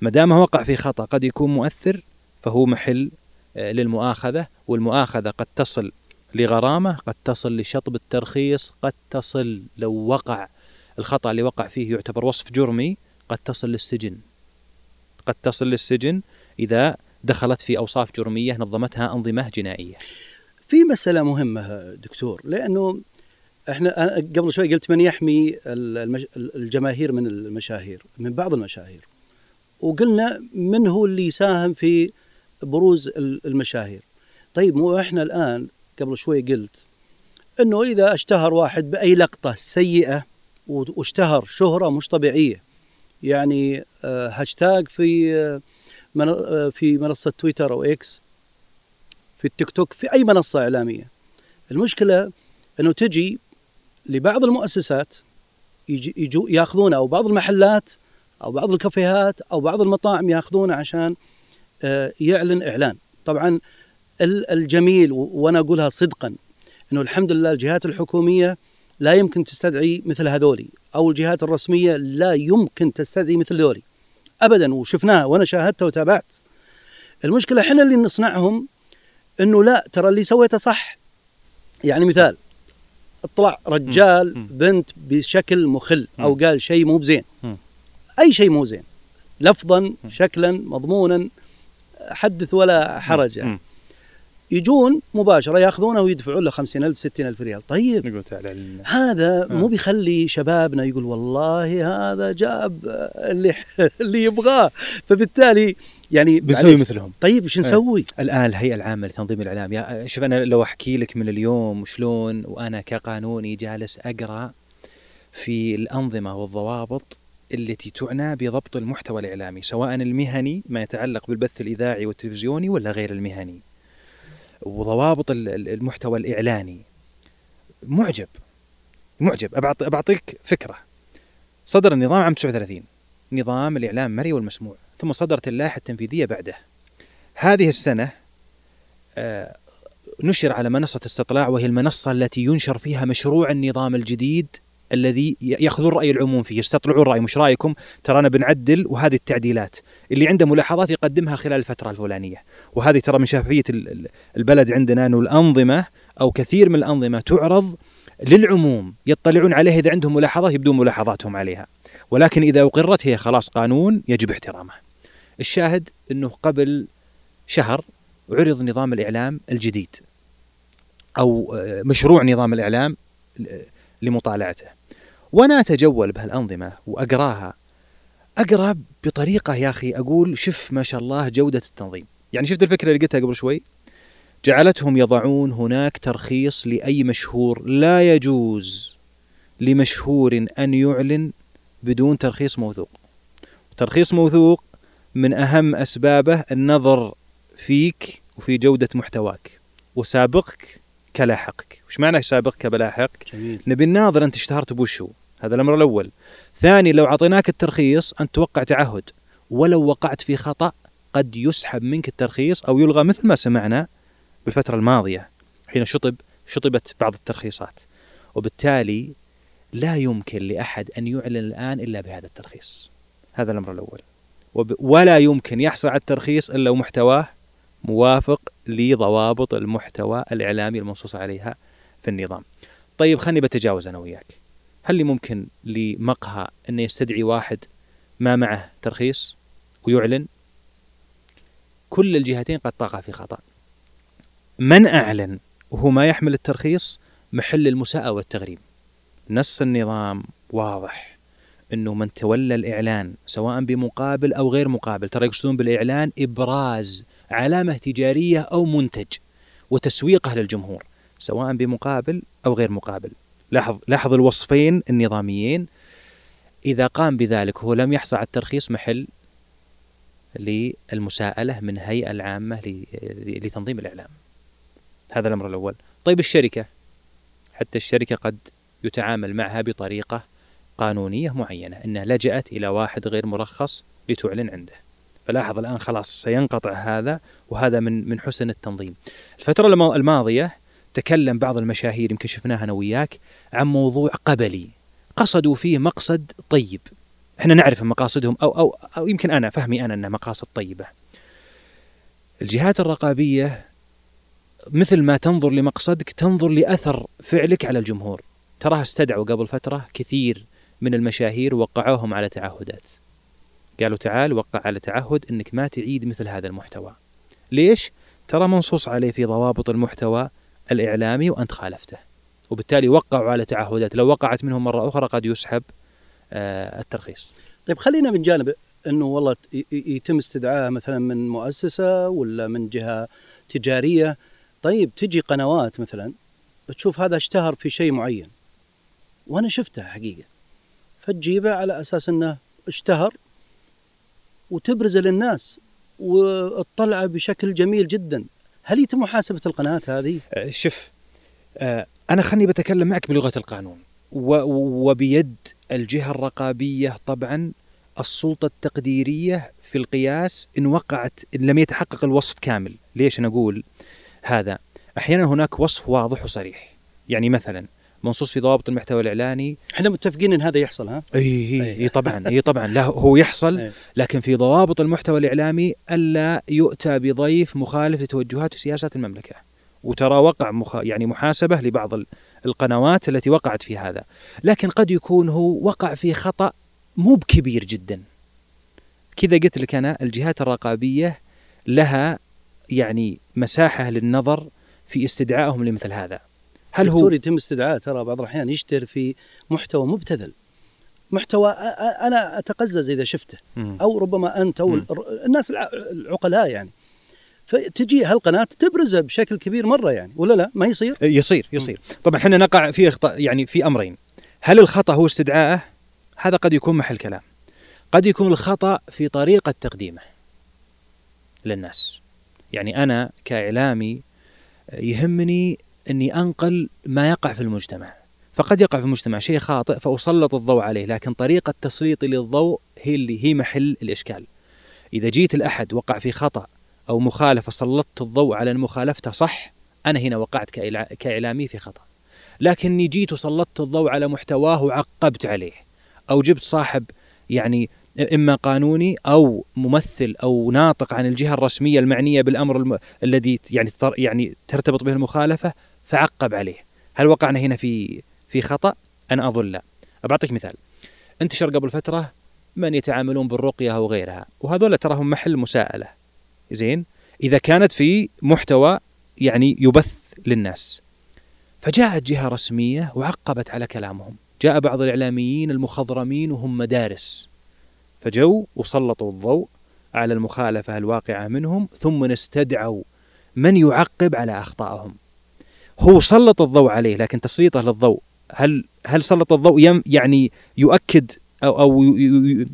ما دام وقع في خطأ قد يكون مؤثر فهو محل آه، للمؤاخذة والمؤاخذة قد تصل لغرامة قد تصل لشطب الترخيص قد تصل لو وقع الخطأ اللي وقع فيه يعتبر وصف جرمي قد تصل للسجن. قد تصل للسجن إذا دخلت في أوصاف جرمية نظمتها أنظمة جنائية. في مسألة مهمة دكتور لأنه إحنا قبل شوي قلت من يحمي. الجماهير من المشاهير من بعض المشاهير وقلنا من هو اللي يساهم في بروز المشاهير طيب مو إحنا الآن قبل شوي قلت إنه إذا اشتهر واحد بأي لقطة سيئة واشتهر شهرة مش طبيعية يعني آه، هاشتاج في آه، آه، في منصة تويتر أو إكس في التيك توك في أي منصة إعلامية. المشكلة إنه تجي لبعض المؤسسات يجي يجو ياخذونه أو بعض المحلات أو بعض الكافيهات أو بعض المطاعم ياخذونه عشان آه، يعلن إعلان. طبعا ال- الجميل وأنا أقولها صدقا إنه الحمد لله الجهات الحكومية لا يمكن تستدعي مثل هذولي أو الجهات الرسمية لا يمكن تستدعي مثل ذولي. ابدا وشفناها وأنا شاهدته وتابعت. المشكلة إحنا اللي نصنعهم إنه لا ترى اللي سويته صح يعني مثال اطلع رجال مم. بنت بشكل مخل أو مم. قال شيء مو بزين مم. أي شيء مو زين لفظا شكلا مضمونا حدث ولا حرج يعني. مم. يجون مباشرة ياخذونه ويدفعون له 50000 60000 ريال طيب تعالى. هذا آه. مو بيخلي شبابنا يقول والله هذا جاب اللي اللي يبغاه فبالتالي يعني بنسوي. مثلهم. طيب وش نسوي؟ الآن الهيئة العامة لتنظيم الإعلام يا شوف أنا لو أحكي لك من اليوم شلون وأنا كقانوني جالس أقرأ في الأنظمة والضوابط التي تعنى بضبط المحتوى الإعلامي سواء المهني ما يتعلق بالبث الإذاعي والتلفزيوني ولا غير المهني وضوابط ال- ال- المحتوى الإعلاني. معجب معجب. أبعط- بعطيك فكرة. صدر النظام عام 39 نظام الإعلام المرئي والمسموع. ثم صدرت اللائحة التنفيذية بعده. هذه السنة آه، نشر على منصة استطلاع وهي المنصة التي ينشر فيها مشروع النظام الجديد الذي ياخذون رأي العموم فيه. يستطلعون رأي مش رأيكم؟ ترانا بنعدل وهذه التعديلات. اللي عنده ملاحظات يقدمها خلال الفترة الفلانية. وهذه ترى من ال- البلد عندنا أنه الأنظمة أو كثير من الأنظمة تعرض للعموم يطلعون عليها إذا عندهم ملاحظات يبدون ملاحظاتهم عليها. ولكن إذا أقرت هي خلاص قانون يجب احترامه. الشاهد أنه قبل شهر عرض نظام الإعلام الجديد أو آه، مشروع نظام الإعلام ل- لمطالعته. وأنا أتجول بهالأنظمة وأقراها. أقرأ بطريقة يا أخي أقول شف ما شاء الله جودة التنظيم. يعني شفت الفكرة اللي قلتها قبل شوي؟ جعلتهم يضعون هناك ترخيص لأي مشهور. لا يجوز لمشهور أن يعلن بدون ترخيص موثوق. ترخيص موثوق من أهم أسبابه النظر فيك وفي جودة محتواك وسابقك كلاحقك. وش معنى سابقك بلاحقك جميل. نبي الناظر أنت اشتهرت بوشو هذا الأمر الأول. ثاني لو أعطيناك الترخيص أن توقع تعهد. ولو وقعت في خطأ قد يسحب منك الترخيص أو يلغى مثل ما سمعنا بالفترة الماضية حين شطب شطبت بعض الترخيصات. وبالتالي لا يمكن لأحد أن يعلن الآن إلا بهذا الترخيص. هذا الأمر الأول. ولا يمكن يحصل على الترخيص إلا ومحتواه موافق لضوابط المحتوى الإعلامي المنصوص عليها في النظام. طيب خلني بتجاوز أنا وياك. هل لي ممكن لمقهى أنه يستدعي واحد ما معه ترخيص ويعلن؟ كل الجهتين قد تقع في خطأ. من أعلن وهو ما يحمل الترخيص محل المساءة والتغريب. نص النظام واضح. إنه من تولى الإعلان سواء بمقابل أو غير مقابل ترى يقصدون بالإعلان إبراز علامة تجارية أو منتج وتسويقه للجمهور سواء بمقابل أو غير مقابل. لاحظ لاحظ الوصفين النظاميين. إذا قام بذلك هو لم يحصل على الترخيص محل للمساءلة من هيئة العامة لتنظيم الإعلام. هذا الأمر الأول. طيب الشركة؟ حتى الشركة قد يتعامل معها بطريقة قانونية معينة إنها لجأت إلى واحد غير مرخص لتعلن عنده. فلاحظ الآن خلاص سينقطع هذا وهذا من من حسن التنظيم. الفترة الم- الماضية تكلم بعض المشاهير يمكن شفناها أنا وياك عن موضوع قبلي. قصدوا فيه مقصد طيب. إحنا نعرف مقاصدهم أو أو أو يمكن أنا فهمي أنا إنها مقاصد طيبة. الجهات الرقابية مثل ما تنظر لمقصدك تنظر لأثر فعلك على الجمهور. تراها استدعوا قبل فترة كثير من المشاهير وقعوهم على تعهدات. قالوا تعال وقع على تعهد إنك ما تعيد مثل هذا المحتوى. ليش؟ ترى منصوص عليه في ضوابط المحتوى الإعلامي وأنت خالفته. وبالتالي وقعوا على تعهدات. لو وقعت منهم مرة أخرى قد يسحب آه الترخيص. طيب خلينا من جانب إنه والله يتم استدعائها مثلا من مؤسسة ولا من جهة تجارية. طيب تجي قنوات مثلا تشوف هذا اشتهر في شيء معين. وأنا شفتها حقيقة. فتجيبه على أساس إنه اشتهر وتبرزه للناس وتطلعه بشكل جميل جدا. هل يتم محاسبة القناة هذه؟ آه، شوف آه، أنا خلني بتكلم معك بلغة القانون وبيد الجهة الرقابية طبعا السلطة التقديرية في القياس إن وقعت إن لم يتحقق الوصف كامل. ليش أنا أقول هذا؟ أحيانا هناك وصف واضح وصريح. يعني مثلا منصوص في ضوابط المحتوى الإعلاني. إحنا متفقين إن هذا يحصل ها؟ إي إي, أي. طبعا إي طبعا. لا هو يحصل لكن في ضوابط المحتوى الإعلامي ألا يؤتى بضيف مخالف لتوجهات وسياسات المملكة. وترى وقع مخ... يعني محاسبة لبعض القنوات التي وقعت في هذا. لكن قد يكون هو وقع في خطأ مو بكبير جدا. كذا قلت لك أنا الجهات الرقابية لها يعني مساحة للنظر في استدعائهم لمثل هذا. هل هو يتم استدعاء ترى بعض الأحيان يشتر في محتوى مبتذل. محتوى أنا أتقزز إذا شفته أو ربما أنت أو الناس العقلاء يعني. فتجي هالقناة تبرزه بشكل كبير مرة يعني ولا لا؟ ما يصير؟ يصير يصير. طبعا إحنا نقع في اخطاء يعني في أمرين. هل الخطأ هو استدعائه هذا قد يكون محل كلام. قد يكون الخطأ في طريقة تقديمه للناس. يعني أنا كإعلامي يهمني أني أنقل ما يقع في المجتمع. فقد يقع في المجتمع شيء خاطئ فأسلط الضوء عليه لكن طريقة تسليطي للضوء هي اللي هي محل الإشكال. إذا جيت الأحد وقع في خطأ أو مخالفة سلطت الضوء على مخالفته صح أنا هنا وقعت كإعلامي في خطأ. لكني جيت وسلطت الضوء على محتواه وعقبت عليه أو جبت صاحب يعني إما قانوني أو ممثل أو ناطق عن الجهة الرسمية المعنية بالأمر الم... الذي يعني يعني ترتبط به المخالفة فعقب عليه. هل وقعنا هنا في في خطأ؟ أنا أظن لا. بعطيك مثال. انتشر قبل فترة من يتعاملون بالرقية أو غيرها وهذول تراهم محل مساءلة. زين؟ إذا كانت في محتوى يعني يبث للناس. فجاءت جهة رسمية وعقبت على كلامهم. جاء بعض الإعلاميين المخضرمين وهم مدارس. فجو وسلطوا الضوء على المخالفة الواقعة منهم ثم استدعوا من يعقب على أخطائهم. هو سلط الضوء عليه لكن تسليطه للضوء هل هل سلط الضوء يم يعني يؤكد أو أو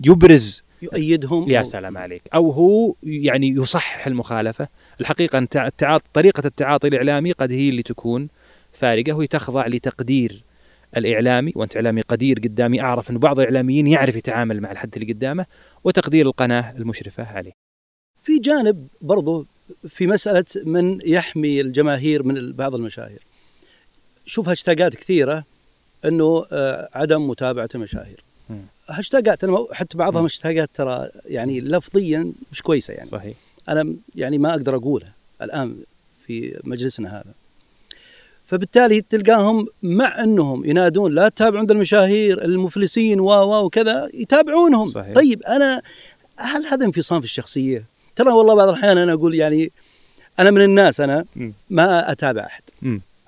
يبرز؟ يؤيدهم. يا سلام عليك. أو هو يعني يصحح المخالفة. الحقيقة أن التعاطي طريقة التعاطي الإعلامي قد هي اللي تكون فارقة وهي تخضع لتقدير الإعلامي وأنت إعلامي قدير قدامي أعرف أن بعض الاعلاميين يعرف يتعامل مع الحد اللي قدامه وتقدير القناة المشرفة عليه. في جانب برضو في مسألة من يحمي الجماهير من بعض المشاهير. شوف هاشتاجات كثيرة إنه آه، عدم متابعة المشاهير. هاشتاجات أنا حتى بعضها هاشتاجات ترى يعني لفظيا مش كويسة يعني. صحيح. أنا يعني ما أقدر أقولها الآن في مجلسنا هذا. فبالتالي تلقاهم مع إنهم ينادون لا تتابعوا عند المشاهير المفلسين و و وكذا يتابعونهم صحيح. طيب أنا هل هذا انفصام في الشخصية؟ ترى والله بعض الأحيان أنا أقول يعني أنا من الناس أنا ما أتابع أحد.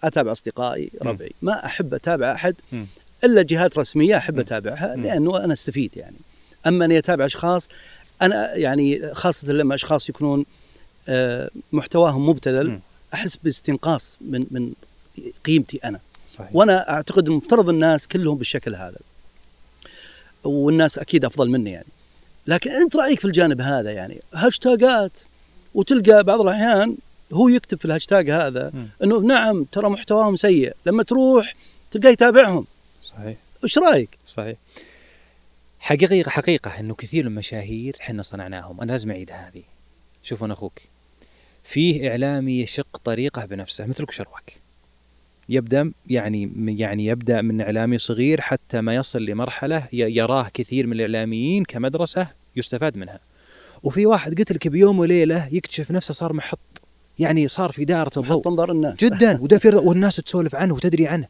أتابع أصدقائي ربعي ما أحب أتابع أحد. إلا جهات رسمية أحب أتابعها لأنه أنا أستفيد يعني. أما أني أتابع أشخاص أنا يعني خاصة لما أشخاص يكونون آه، محتواهم مبتذل أحس باستنقاص من من قيمتي أنا. صحيح. وأنا أعتقد المفترض الناس كلهم بالشكل هذا. والناس أكيد أفضل مني يعني. لكن انت رأيك في الجانب هذا يعني؟ هاشتاجات. وتلقى بعض الأحيان هو يكتب في الهاشتاج هذا إنه نعم ترى محتواهم سيء. لما تروح تلقاه يتابعهم. صحيح. إيش رأيك؟ صحيح. حقيقة حقيقة إنه كثير من المشاهير إحنا صنعناهم. أنا لازم أعيد هذه. شوف أنا أخوك. فيه اعلامي يشق طريقه بنفسه مثلك شروك يبدأ يعني يعني يبدأ من إعلامي صغير حتى ما يصل لمرحلة يراه كثير من الإعلاميين كمدرسة يستفاد منها. وفي واحد قلت لك بيوم وليلة يكتشف نفسه صار محط. يعني صار في دائرة الضوء. انظار الناس. جدا. والناس تسولف عنه وتدري عنه.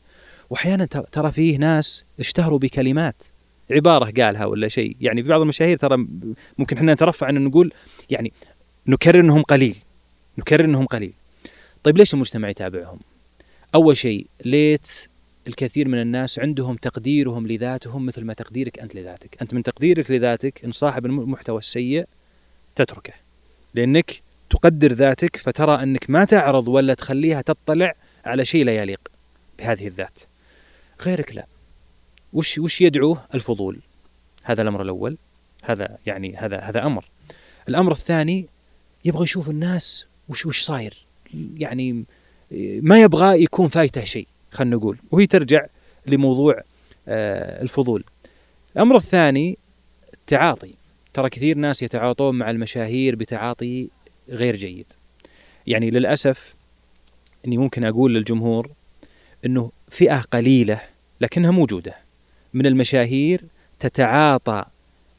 واحيانا ترى فيه ناس اشتهروا بكلمات. عبارة قالها ولا شيء. يعني في بعض المشاهير ترى ممكن إحنا نترفع ان نقول يعني نكرر انهم قليل. نكرر انهم قليل. طيب ليش المجتمع يتابعهم؟ أول شيء ليت الكثير من الناس عندهم تقديرهم لذاتهم مثل ما تقديرك أنت لذاتك، أنت من تقديرك لذاتك إن صاحب المحتوى السيء تتركه. لأنك تقدر ذاتك فترى أنك ما تعرض ولا تخليها تطلع على شيء لا يليق بهذه الذات. غيرك لا. وش وش يدعوه؟ الفضول. هذا الأمر الأول. هذا يعني هذا هذا أمر. الأمر الثاني يبغى يشوف الناس وش وش صاير. يعني ما يبغى يكون فايته شيء خلينا نقول وهي ترجع لموضوع آه، الفضول. الأمر الثاني التعاطي. ترى كثير ناس يتعاطون مع المشاهير بتعاطي غير جيد. يعني للأسف أني ممكن أقول للجمهور أنه فئة قليلة لكنها موجودة. من المشاهير تتعاطى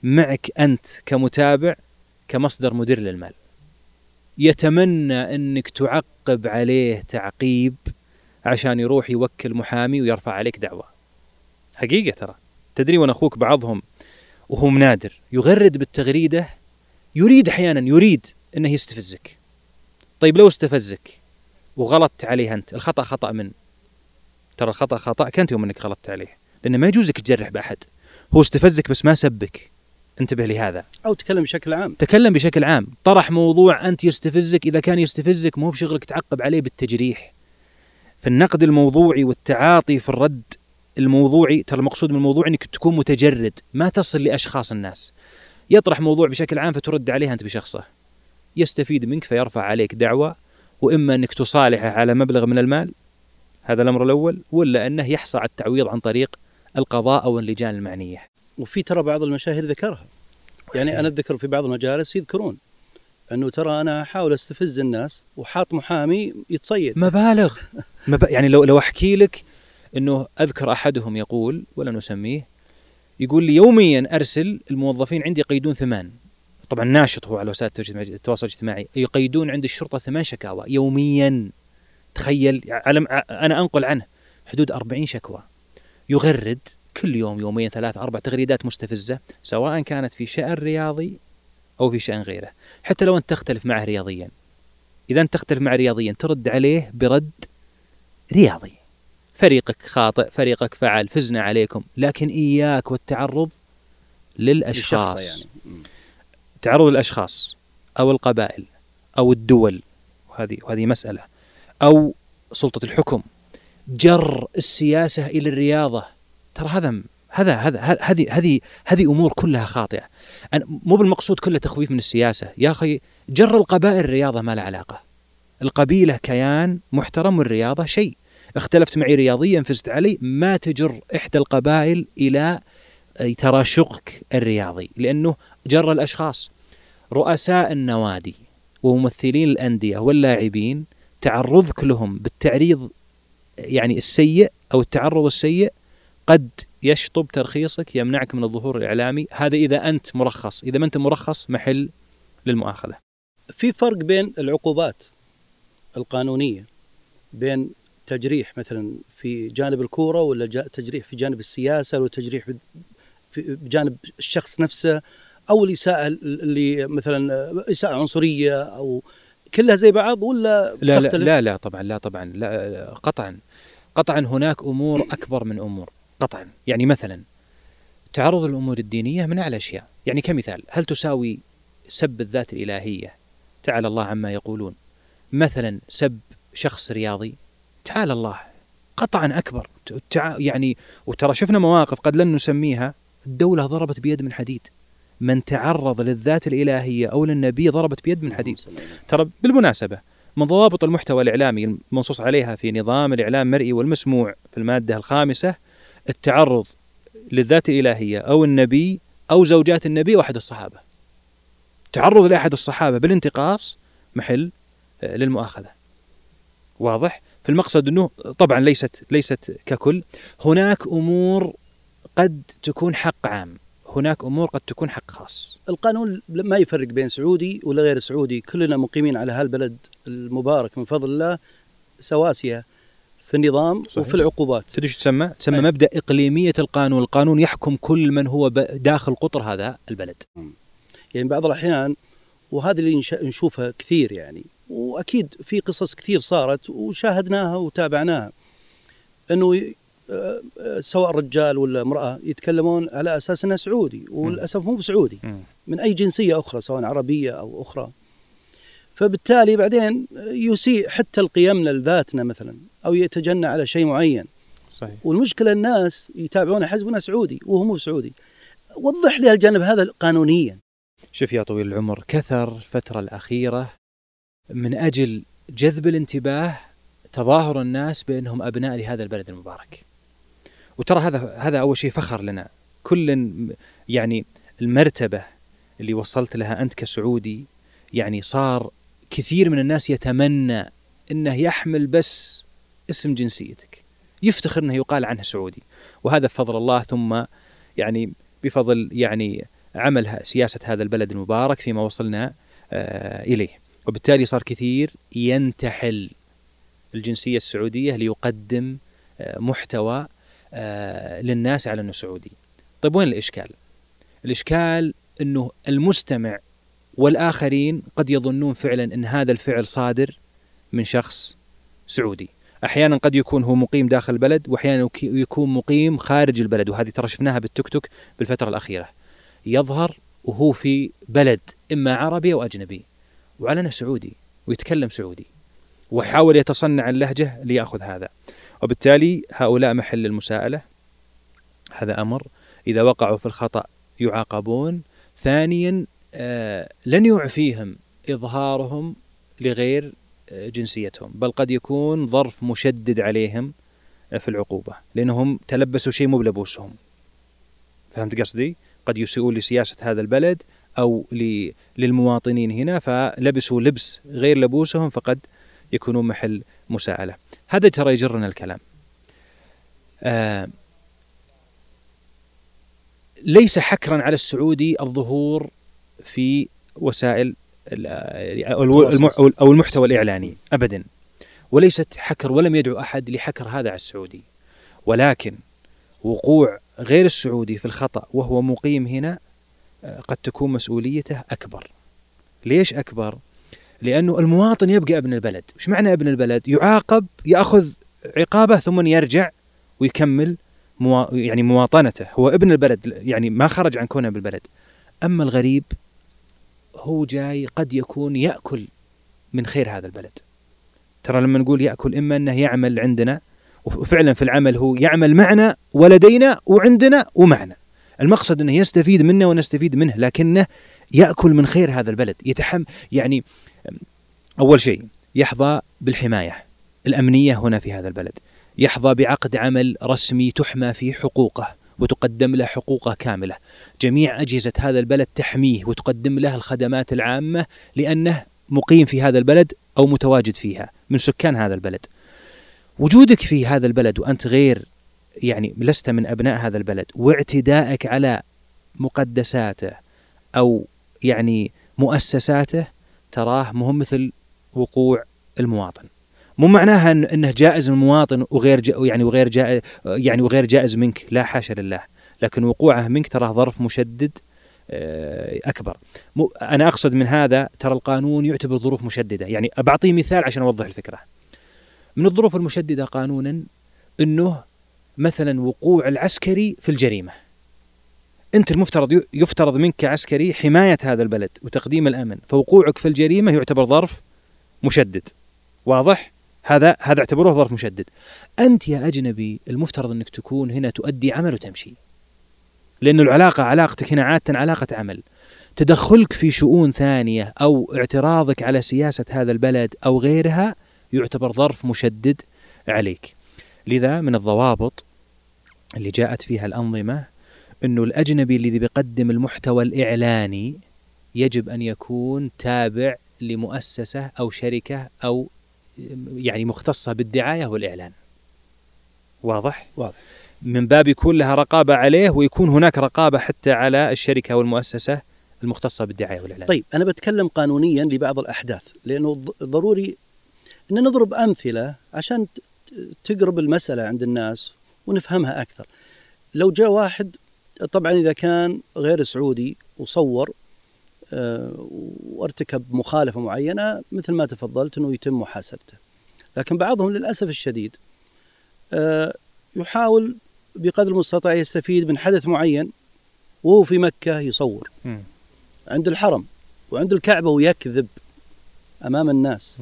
معك أنت كمتابع كمصدر مدير للمال. يتمنى أنك تعقب عليه تعقيب عشان يروح يوكل محامي ويرفع عليك دعوة. حقيقة ترى. تدري وأنا أخوك بعضهم وهو نادر يغرد بالتغريدة يريد أحيانا يريد أنه يستفزك. طيب لو استفزك وغلطت عليه أنت الخطأ خطأ من؟ ترى الخطأ خطأك أنت يوم أنك غلطت عليه لأنه ما يجوزك تجرح بأحد. هو استفزك بس ما سبك. انتبه لهذا. أو تكلم بشكل عام. تكلم بشكل عام. طرح موضوع أنت يستفزك إذا كان يستفزك مو بشغلك تعقب عليه بالتجريح. في النقد الموضوعي والتعاطي في الرد الموضوعي ترى المقصود من الموضوع إنك تكون متجرد ما تصل لأشخاص الناس. يطرح موضوع بشكل عام فترد عليه أنت بشخصه. يستفيد منك فيرفع عليك دعوة وإما إنك تصالحه على مبلغ من المال هذا الأمر الأول ولا أنه يحصى على التعويض عن طريق القضاء أو اللجان المعنية. وفي ترى بعض المشاهير ذكرها. يعني أنا أتذكر في بعض المجالس يذكرون أنه ترى أنا أحاول أستفز الناس وحاط محامي يتصيد. مبالغ. مب... يعني لو لو أحكي لك إنه أذكر أحدهم يقول ولا نسميه يقول لي يوميا أرسل الموظفين عندي يقيدون ثمان. طبعا ناشط هو على وسائل التواصل الاجتماعي يقيدون عند الشرطة ثمان شكاوى يوميا. تخيل على أنا أنقل عنه حدود 40 شكوى. يغرد كل يوم يومين ثلاث أربع تغريدات مستفزة سواء كانت في شأن رياضي أو في شأن غيره. حتى لو أنت تختلف معه رياضيا. إذا أنت تختلف معه رياضيا ترد عليه برد رياضي. فريقك خاطئ فريقك فعل فزنا عليكم لكن إياك والتعرض للأشخاص. يعني. تعرض الأشخاص أو القبائل أو الدول وهذه وهذه مسألة. أو سلطة الحكم جر السياسة إلى الرياضة. ترى هذا هذا هذا هذه هذه هذه أمور كلها خاطئة. أنا مو بالمقصود كله تخويف من السياسة. يا أخي جر القبائل الرياضة ما لها علاقة. القبيلة كيان محترم والرياضة شيء. اختلفت معي رياضيا فزت علي. ما تجر إحدى القبائل إلى تراشقك الرياضي لأنه جر الأشخاص. رؤساء النوادي وممثلين الأندية واللاعبين تعرضك لهم بالتعريض يعني السيء أو التعرض السيء قد يشطب ترخيصك يمنعك من الظهور الإعلامي. هذا إذا أنت مرخص إذا ما أنت مرخص محل للمؤاخذة. في فرق بين العقوبات القانونية بين تجريح مثلا في جانب الكورة ولا تجريح في جانب السياسة ولا تجريح في بجانب الشخص نفسه أو الإساءة اللي مثلا إساءة عنصرية أو كلها زي بعض ولا لا لا لا لا طبعا لا طبعا لا قطعا قطعا هناك أمور أكبر من أمور قطعا. يعني مثلا تعرض الأمور الدينية من أعلى أشياء. يعني كمثال هل تساوي سب الذات الإلهية؟ تعالى الله عما يقولون. مثلا سب شخص رياضي. تعالى الله قطعا أكبر. يعني وترى شفنا مواقف قد لن نسميها الدولة ضربت بيد من حديد. من تعرض للذات الإلهية أو للنبي ضربت بيد من حديد. ترى بالمناسبة من ضوابط المحتوى الإعلامي المنصوص عليها في نظام الإعلام المرئي والمسموع في المادة الخامسة التعرض للذات الإلهية أو النبي أو زوجات النبي أو أحد الصحابة. تعرض لأحد الصحابة بالانتقاص محل آه، للمؤاخذة. واضح؟ المقصد أنه طبعا ليست ليست ككل هناك أمور قد تكون حق عام هناك أمور قد تكون حق خاص. القانون ما يفرق بين سعودي ولا غير سعودي، كلنا مقيمين على هالبلد المبارك من فضل الله سواسيه في النظام صحيح. وفي العقوبات تدري تسمى؟ تسمى أي. مبدأ إقليمية القانون، القانون يحكم كل من هو داخل قطر هذا البلد. يعني بعض الأحيان وهذا اللي نشوفها كثير يعني وأكيد في قصص كثير صارت وشاهدناها وتابعناها. أنه آه، سواء رجال ولا امرأة يتكلمون على أساس أنه سعودي وللأسف مو بسعودي. من أي جنسية أخرى سواء عربية أو أخرى. فبالتالي بعدين يسيء حتى القيمنا لذاتنا مثلا أو يتجنى على شيء معين. صحيح. والمشكلة الناس يتابعون حزبنا سعودي وهو مو سعودي وضح لي الجانب هذا قانونيا. شوف يا طويل العمر كثر الفترة الأخيرة من أجل جذب الانتباه تظاهر الناس بأنهم أبناء لهذا البلد المبارك. وترى هذا هذا أول شيء فخر لنا. كل يعني المرتبة اللي وصلت لها أنت كسعودي يعني صار كثير من الناس يتمنى إنه يحمل بس اسم جنسيتك. يفتخر إنه يقال عنه سعودي. وهذا بفضل الله ثم يعني بفضل يعني عمل سياسة هذا البلد المبارك فيما وصلنا آه إليه. وبالتالي صار كثير ينتحل الجنسية السعودية ليقدم آه محتوى آه للناس على أنه سعودي. طيب وين الإشكال؟ الإشكال أنه المستمع والآخرين قد يظنون فعلا أن هذا الفعل صادر من شخص سعودي. أحيانا قد يكون هو مقيم داخل البلد واحيانا يكون مقيم خارج البلد وهذه ترى شفناها بالتوك توك بالفترة الأخيرة. يظهر وهو في بلد إما عربي أو أجنبي وعلنه سعودي ويتكلم سعودي ويحاول يتصنع اللهجة ليأخذ هذا. وبالتالي هؤلاء محل المساءلة. هذا أمر إذا وقعوا في الخطأ يعاقبون. ثانيا آه لن يعفيهم إظهارهم لغير آه جنسيتهم بل قد يكون ظرف مشدد عليهم آه في العقوبة لأنهم تلبسوا شيء مو بلبوسهم. فهمت قصدي؟ قد يسيئون لسياسة هذا البلد أو للمواطنين هنا فلبسوا لبس غير لبوسهم فقد يكونون محل مساءلة. هذا ترى يجرنا الكلام. آه ليس حكرا على السعودي الظهور في وسائل أو المحتوى الإعلاني ابدا. وليست حكر ولم يدعو أحد لحكر هذا على السعودي. ولكن وقوع غير السعودي في الخطأ وهو مقيم هنا قد تكون مسؤوليته أكبر. ليش أكبر؟ لأنه المواطن يبقى ابن البلد. وش معنى ابن البلد؟ يعاقب يأخذ عقابه ثم يرجع ويكمل موا... يعني مواطنته. هو ابن البلد يعني ما خرج عن كونه بالبلد. أما الغريب هو جاي قد يكون يأكل من خير هذا البلد. ترى لما نقول يأكل إما أنه يعمل عندنا وفعلا في العمل هو يعمل معنا ولدينا وعندنا ومعنا. المقصد إنه يستفيد منا ونستفيد منه لكنه يأكل من خير هذا البلد. يتحم يعني أول شيء يحظى بالحماية الأمنية هنا في هذا البلد. يحظى بعقد عمل رسمي تحمى فيه حقوقه وتقدم له حقوقه كاملة. جميع أجهزة هذا البلد تحميه وتقدم له الخدمات العامة لأنه مقيم في هذا البلد أو متواجد فيها من سكان هذا البلد. وجودك في هذا البلد وأنت غير يعني لست من أبناء هذا البلد واعتدائك على مقدساته أو يعني مؤسساته تراه مهم مثل وقوع المواطن. مو معناها إنه جائز المواطن وغير يعني وغير جائز يعني وغير جائز منك لا حاشا لله. لكن وقوعه منك تراه ظرف مشدد أكبر. مو أنا أقصد من هذا ترى القانون يعتبر ظروف مشددة. يعني بعطيه مثال عشان أوضح الفكرة. من الظروف المشددة قانونا إنه مثلا وقوع العسكري في الجريمة. أنت المفترض يفترض منك كعسكري حماية هذا البلد وتقديم الأمن فوقوعك في الجريمة يعتبر ظرف مشدد. واضح؟ هذا هذا اعتبروه ظرف مشدد. أنت يا أجنبي المفترض أنك تكون هنا تؤدي عمل وتمشي. لأن العلاقة علاقتك هنا عادة علاقة عمل. تدخلك في شؤون ثانية أو اعتراضك على سياسة هذا البلد أو غيرها يعتبر ظرف مشدد عليك. لذا من الضوابط اللي جاءت فيها الأنظمة أنه الأجنبي الذي بيقدم المحتوى الإعلاني يجب أن يكون تابع لمؤسسة أو شركة أو يعني مختصة بالدعاية والإعلان. واضح؟ واضح. من باب يكون لها رقابة عليه ويكون هناك رقابة حتى على الشركة والمؤسسة المختصة بالدعاية والإعلان. طيب أنا بتكلم قانونيا لبعض الأحداث لأنه ضروري أن نضرب أمثلة عشان تقرب المسألة عند الناس ونفهمها أكثر لو جاء واحد طبعا إذا كان غير سعودي وصور آه، وارتكب مخالفة معينة مثل ما تفضلت أنه يتم محاسبته لكن بعضهم للأسف الشديد آه، يحاول بقدر المستطاع يستفيد من حدث معين وهو في مكة يصور. عند الحرم وعند الكعبة ويكذب أمام الناس.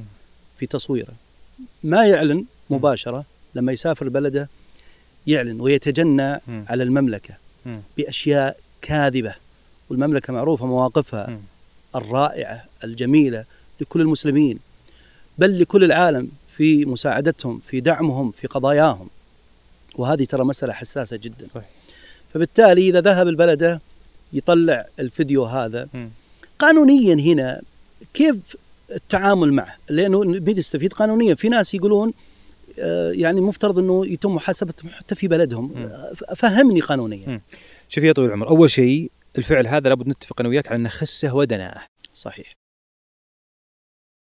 في تصويره ما يعلن مباشرة لما يسافر بلده يعلن ويتجنى م. على المملكة بأشياء كاذبة والمملكة معروفة مواقفها الرائعة الجميلة لكل المسلمين بل لكل العالم في مساعدتهم في دعمهم في قضاياهم وهذه ترى مسألة حساسة جدا صحيح. فبالتالي إذا ذهب البلدة يطلع الفيديو هذا م. قانونيا هنا كيف التعامل معه لأنه بيستفيد قانونيا في ناس يقولون يعني مفترض إنه يتم محاسبتهم حتى في بلدهم. آه، فهمني قانونيا. شوف يا طويل العمر أول شيء الفعل هذا لابد نتفق أنا وياك على أنه خسه ودناءه صحيح.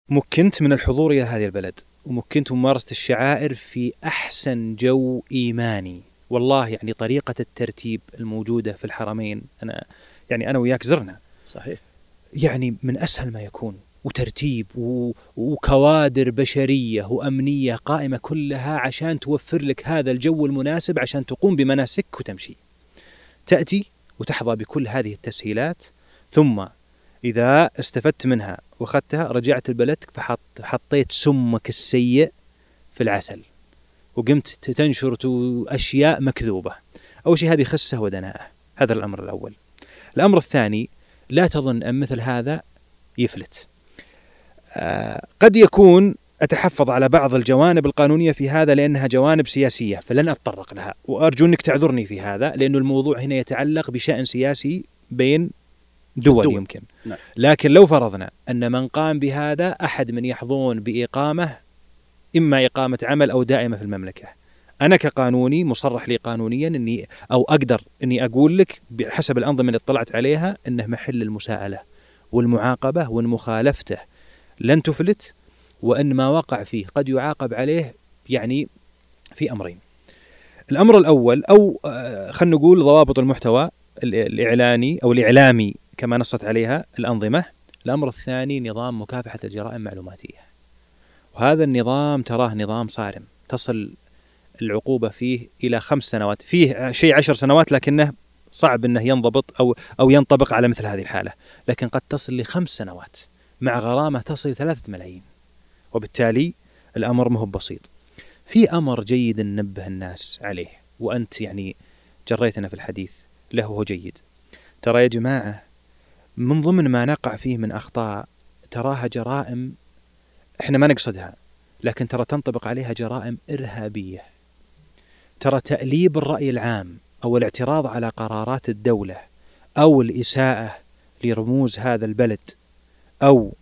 مكنت من الحضور إلى هذه البلد ومكنت ممارسة الشعائر في أحسن جو إيماني. والله يعني طريقة الترتيب الموجودة في الحرمين أنا يعني أنا وياك زرنا. صحيح. يعني من أسهل ما يكون. وترتيب. وكوادر بشرية وأمنية قائمة كلها عشان توفر لك هذا الجو المناسب عشان تقوم بمناسك وتمشي. تأتي وتحظى بكل هذه التسهيلات ثم إذا استفدت منها وأخذتها رجعت لبلدك فحط حطيت سمك السيء في العسل وقمت تنشر أشياء مكذوبة. أول شيء هذه خسة ودناءة، هذا الأمر الأول. الأمر الثاني لا تظن أن مثل هذا يفلت. قد يكون أتحفظ على بعض الجوانب القانونية في هذا لأنها جوانب سياسية فلن أتطرق لها وأرجو أنك تعذرني في هذا لأنه الموضوع هنا يتعلق بشأن سياسي بين دول, دول. يمكن نعم. لكن لو فرضنا أن من قام بهذا أحد من يحظون بإقامة إما إقامة عمل أو دائمة في المملكة أنا كقانوني مصرح لي قانونيا إني أو أقدر إني أقول لك بحسب الأنظمة اللي اطلعت عليها إنه محل المساءلة والمعاقبة وان مخالفته لن تفلت وأن ما وقع فيه قد يعاقب عليه يعني في أمرين. الأمر الأول أو آه، خلينا نقول ضوابط المحتوى الإعلاني أو الإعلامي كما نصت عليها الأنظمة. الأمر الثاني نظام مكافحة الجرائم المعلوماتيه. وهذا النظام تراه نظام صارم تصل العقوبة فيه إلى خمس سنوات، فيه شيء عشر سنوات لكنه صعب إنه ينضبط أو أو ينطبق على مثل هذه الحالة، لكن قد تصل لخمس سنوات مع غرامة تصل ثلاثة ملايين. وبالتالي الأمر ما هو بسيط. في أمر جيد ننبه الناس عليه وأنت يعني جريتنا في الحديث له هو جيد. ترى يا جماعة من ضمن ما نقع فيه من أخطاء تراها جرائم إحنا ما نقصدها لكن ترى تنطبق عليها جرائم إرهابية. ترى تأليب الرأي العام أو الاعتراض على قرارات الدولة أو الإساءة لرموز هذا البلد أو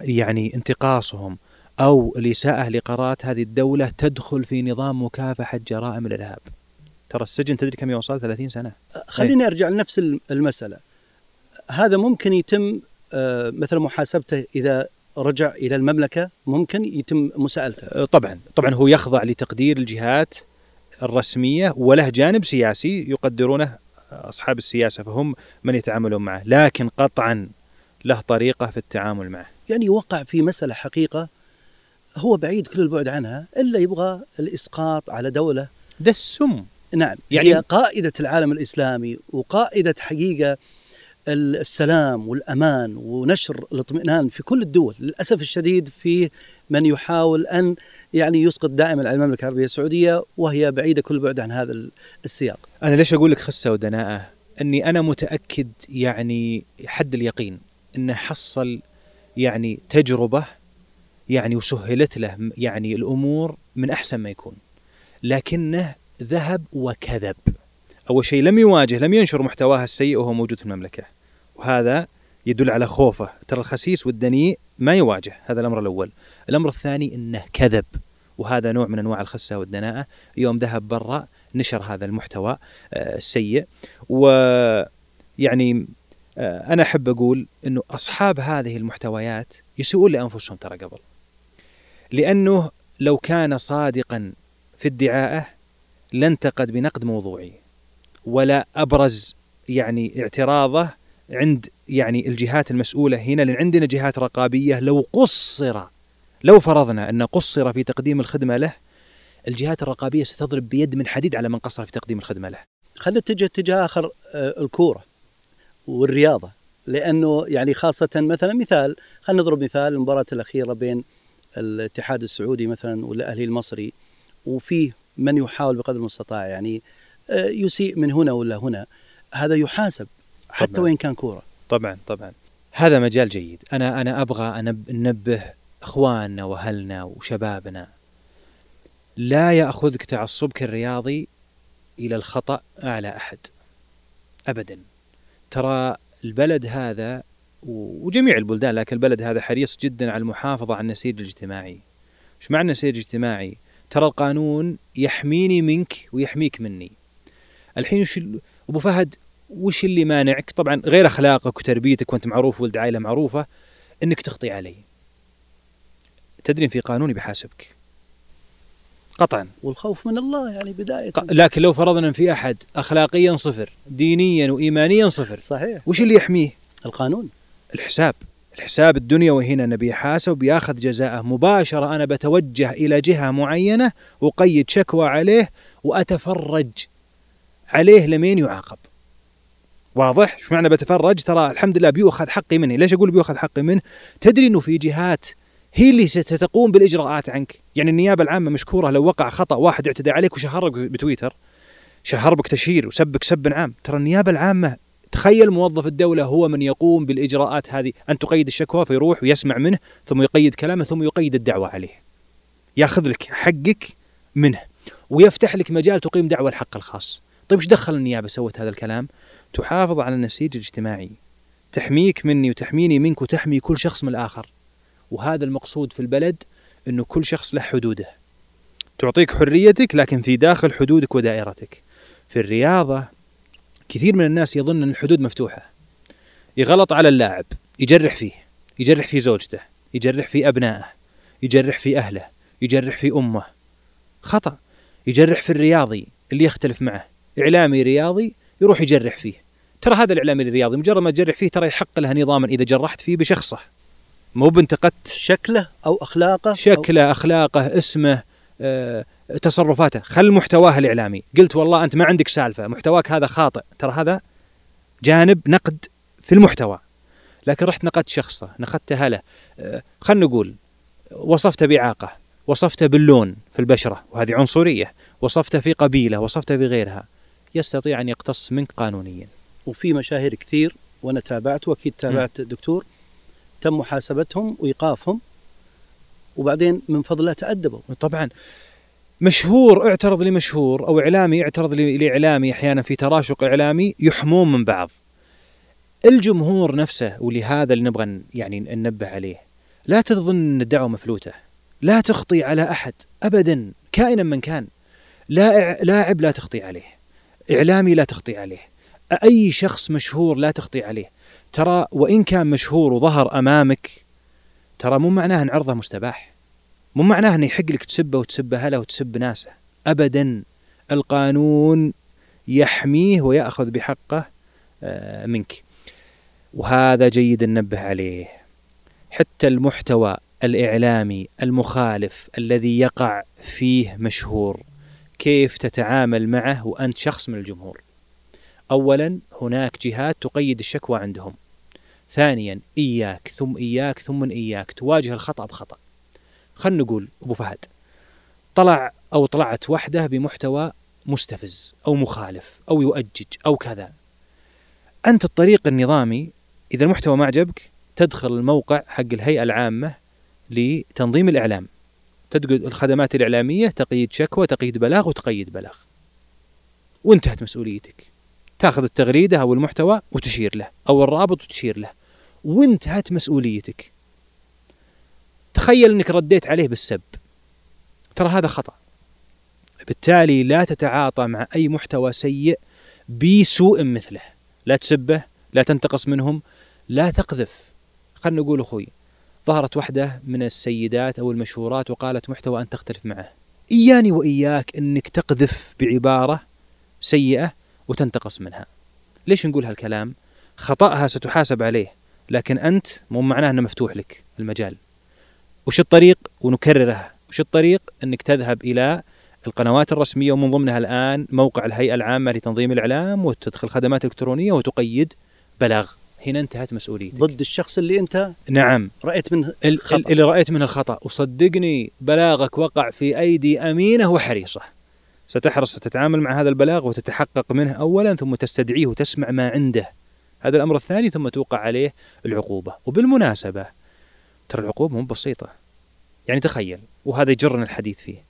يعني انتقاصهم أو الإساءة لقرارات هذه الدولة تدخل في نظام مكافحة جرائم الإرهاب. ترى السجن تدري كم يوصل 30 سنة. خليني أيه. أرجع لنفس المسألة. هذا ممكن يتم آه، مثلا محاسبته إذا رجع إلى المملكة ممكن يتم مساءلته آه، طبعا طبعا هو يخضع لتقدير الجهات الرسمية وله جانب سياسي يقدرونه أصحاب السياسة فهم من يتعاملون معه لكن قطعا له طريقة في التعامل معه. يعني وقع في مسألة حقيقة هو بعيد كل البعد عنها إلا يبغى الإسقاط على دولة. ده السم. نعم يعني هي قائدة العالم الإسلامي وقائدة حقيقة السلام والأمان ونشر الاطمئنان في كل الدول، للأسف الشديد في من يحاول أن يعني يسقط دائما على المملكة العربية السعودية وهي بعيدة كل بعد عن هذا السياق. أنا ليش أقول لك خسه ودناءه؟ إني أنا متأكد يعني حد اليقين. إنه حصل يعني تجربة يعني وسهلت له يعني الأمور من أحسن ما يكون. لكنه ذهب وكذب. أول شيء لم يواجه لم ينشر محتواه السيء وهو موجود في المملكة. وهذا يدل على خوفه ترى الخسيس والدنيء ما يواجه هذا الأمر الأول الأمر الثاني إنه كذب وهذا نوع من أنواع الخسة والدناءة يوم ذهب برا نشر هذا المحتوى آه، السيء ويعني آه، أنا أحب أقول إنه أصحاب هذه المحتويات يسوؤون لأنفسهم ترى قبل. لأنه لو كان صادقا في ادعائه لانتقد بنقد موضوعي ولا أبرز يعني اعتراضه عند يعني الجهات المسؤولة. هنا لأن عندنا جهات رقابية لو قصر لو فرضنا أن قصر في تقديم الخدمة له الجهات الرقابية ستضرب بيد من حديد على من قصر في تقديم الخدمة له. خلينا نتجه اتجاه آخر آه، الكورة والرياضة. لأنه يعني خاصة مثلا مثال خلينا نضرب مثال المباراة الأخيرة بين الاتحاد السعودي مثلا والأهلي المصري وفيه من يحاول بقدر المستطاع يعني آه، يسيء من هنا ولا هنا. هذا يحاسب حتى طبعًا. وإن كان كورة. طبعا طبعا. هذا مجال جيد. أنا أنا أبغى ننبه إخواننا وأهلنا وشبابنا. لا يأخذك تعصبك الرياضي إلى الخطأ أعلى أحد. ابدا. ترى البلد هذا وجميع البلدان لكن البلد هذا حريص جدا على المحافظة على النسيج الاجتماعي. إيش معنى النسيج الاجتماعي؟ ترى القانون يحميني منك ويحميك مني. الحين وش أبو فهد وش اللي مانعك؟ طبعا غير أخلاقك وتربيتك وأنت معروف ولد عائلة معروفة إنك تخطي علي. تدري في قانون بيحاسبك قطعا. والخوف من الله يعني بداية. ق- لكن لو فرضنا ان في أحد اخلاقيا صفر دينيا وايمانيا صفر صحيح. وش اللي يحميه؟ القانون. الحساب. الحساب الدنيوي هنا انه بيحاسب وبياخذ جزاءه مباشرة. أنا بتوجه إلى جهة معينة وقيد شكوى عليه وأتفرج عليه لمين يعاقب. واضح؟ إيش معنى بتفرج؟ ترى الحمد لله بيؤخذ حقي منه ليش أقول بيؤخذ حقي منه؟ تدري إنه في جهات هي اللي ستقوم بالإجراءات عنك. يعني النيابة العامة مشكورة لو وقع خطأ واحد اعتدى عليك وشهرك بتويتر شهر بك تشهير وسبك سب عام. ترى النيابة العامة تخيل موظف الدولة هو من يقوم بالإجراءات هذه. أن تقيد الشكوى فيروح ويسمع منه ثم يقيد كلامه ثم يقيد الدعوة عليه. ياخذ لك حقك منه ويفتح لك مجال تقيم دعوة الحق الخاص. طيب إيش دخل النيابة سوت هذا الكلام؟ تحافظ على النسيج الاجتماعي. تحميك مني وتحميني منك وتحمي كل شخص من الآخر. وهذا المقصود في البلد أنه كل شخص له حدوده. تعطيك حريتك لكن في داخل حدودك ودائرتك. في الرياضة كثير من الناس يظن إن الحدود مفتوحة. يغلط على اللاعب يجرح فيه يجرح في زوجته يجرح في أبنائه يجرح في أهله يجرح في أمه. خطأ. يجرح في الرياضي اللي يختلف معه. إعلامي رياضي يروح يجرح فيه. ترى هذا الإعلامي الرياضي مجرد ما تجرح فيه ترى يحق له نظاما إذا جرحت فيه بشخصه. مو بانتقدت شكله أو أخلاقه أو شكله أخلاقه اسمه آه، تصرفاته. خل محتواه الإعلامي. قلت والله أنت ما عندك سالفة. محتواك هذا خاطئ. ترى هذا جانب نقد في المحتوى. لكن رحت نقدت شخصه. نقدته له آه، خلنا نقول وصفته باعاقه وصفته باللون في البشرة. وهذه عنصرية. وصفته في قبيلة. وصفته بغيرها يستطيع أن يقتص منك قانونيا. وفي مشاهير كثير وأنا تابعت وأكيد تابعت الدكتور تم محاسبتهم وإيقافهم وبعدين من فضل الله تأدبوا طبعا مشهور اعترض لمشهور أو إعلامي اعترض لإعلامي أحيانا في تراشق إعلامي يحمون من بعض. الجمهور نفسه ولهذا اللي نبغى يعني ننبه عليه لا تظن أن الدعوة مفلوتة. لا تخطي على أحد ابدا كائنا من كان. لا لاعب لا تخطي عليه. إعلامي لا تخطي عليه. أي شخص مشهور لا تخطي عليه. ترى وإن كان مشهور وظهر أمامك ترى مو معناه إن عرضه مستباح. مو معناه انه يحق لك تسبه وتسب أهله وتسب ناسه. ابدا القانون يحميه ويأخذ بحقه آه، منك. وهذا جيد ننبه عليه. حتى المحتوى الإعلامي المخالف الذي يقع فيه مشهور كيف تتعامل معه وأنت شخص من الجمهور؟ اولا هناك جهات تقيد الشكوى عندهم. ثانيا إياك ثم إياك ثم إياك. تواجه الخطأ بخطأ. خلنا نقول أبو فهد طلع أو طلعت وحده بمحتوى مستفز أو مخالف أو يؤجج أو كذا. أنت الطريق النظامي إذا المحتوى ما عجبك تدخل الموقع حق الهيئة العامة لتنظيم الإعلام. تدخل الخدمات الإعلامية تقييد شكوى تقييد بلاغ وتقيد بلاغ. وانتهت مسؤوليتك. تاخذ التغريدة أو المحتوى وتشير له أو الرابط وتشير له. وانتهت مسؤوليتك. تخيل إنك رديت عليه بالسب. ترى هذا خطأ. بالتالي لا تتعاطى مع أي محتوى سيء بسوء مثله. لا تسبه لا تنتقص منهم لا تقذف. خلنا نقول أخوي ظهرت واحدة من السيدات أو المشهورات وقالت محتوى أنت تختلف معه. إياني وإياك إنك تقذف بعبارة سيئة وتنتقص منها. ليش نقول هالكلام؟ خطأها ستحاسب عليه لكن أنت مو معناه إنه مفتوح لك المجال. وش الطريق؟ ونكررها. وش الطريق؟ إنك تذهب إلى القنوات الرسمية ومن ضمنها الآن موقع الهيئة العامة لتنظيم الإعلام وتدخل خدمات إلكترونية وتقيد بلاغ. هنا انتهت مسؤوليتك. ضد الشخص اللي أنت نعم. رأيت منه ال- خطأ. ال- اللي رأيت منه الخطأ. وصدقني بلاغك وقع في أيدي أمينة وحريصة. ستحرص تتعامل مع هذا البلاغ وتتحقق منه اولا ثم تستدعيه وتسمع ما عنده. هذا الأمر الثاني ثم توقع عليه العقوبة. وبالمناسبة ترى العقوبة مو بسيطة. يعني تخيل وهذا يجرنا الحديث فيه.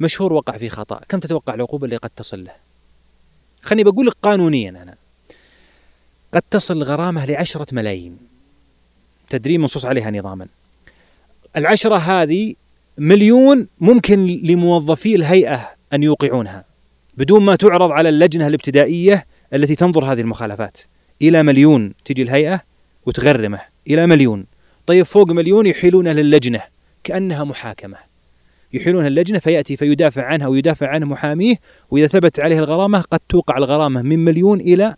مشهور وقع في خطأ. كم تتوقع العقوبة اللي قد تصل له؟ خلني بقول لك قانونيا أنا. قد تصل غرامة لعشرة ملايين. تدري منصوص عليها نظاما. العشرة هذه مليون ممكن لموظفي الهيئة أن يوقعونها بدون ما تعرض على اللجنة الابتدائية التي تنظر هذه المخالفات. إلى مليون تجي الهيئة وتغرمه. إلى مليون. طيب فوق مليون يحيلونه للجنة كأنها محاكمة. يحيلونها اللجنة فيأتي فيدافع عنها ويدافع عنه محاميه وإذا ثبت عليه الغرامة قد توقع الغرامة من مليون إلى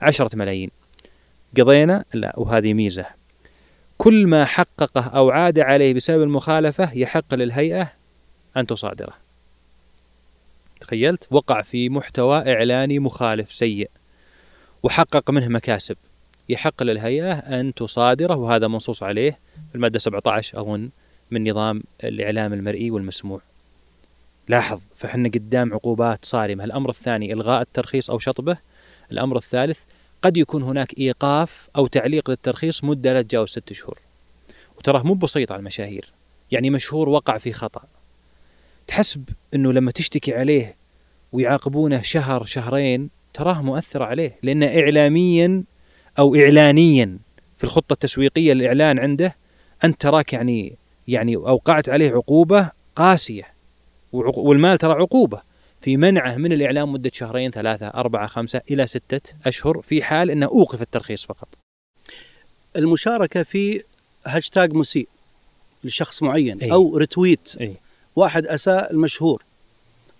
عشرة ملايين. قضينا؟ لا وهذه ميزة. كل ما حققه أو عاد عليه بسبب المخالفة يحق للهيئة أن تصادره. تخيلت وقع في محتوى إعلاني مخالف سيء وحقق منه مكاسب. يحق للهيئة أن تصادره وهذا منصوص عليه في المادة 17 أظن من نظام الإعلام المرئي والمسموع. لاحظ فحنا قدام عقوبات صارمة. الأمر الثاني إلغاء الترخيص أو شطبه. الأمر الثالث قد يكون هناك إيقاف أو تعليق للترخيص مدة لا تتجاوز ست شهور. وتراه مو بسيط على المشاهير. يعني مشهور وقع في خطأ. تحسب أنه لما تشتكي عليه ويعاقبونه شهر شهرين تراه مؤثر عليه لأنه إعلاميا أو إعلانيا في الخطة التسويقية للإعلان عنده أنت تراك يعني يعني أوقعت عليه عقوبة قاسية والمال ترى عقوبة في منعه من الإعلام مدة شهرين ثلاثة أربعة خمسة إلى ستة أشهر في حال أنه أوقف الترخيص فقط المشاركة في هاشتاج مسيء لشخص معين أي. أو retweet أي. واحد أساء المشهور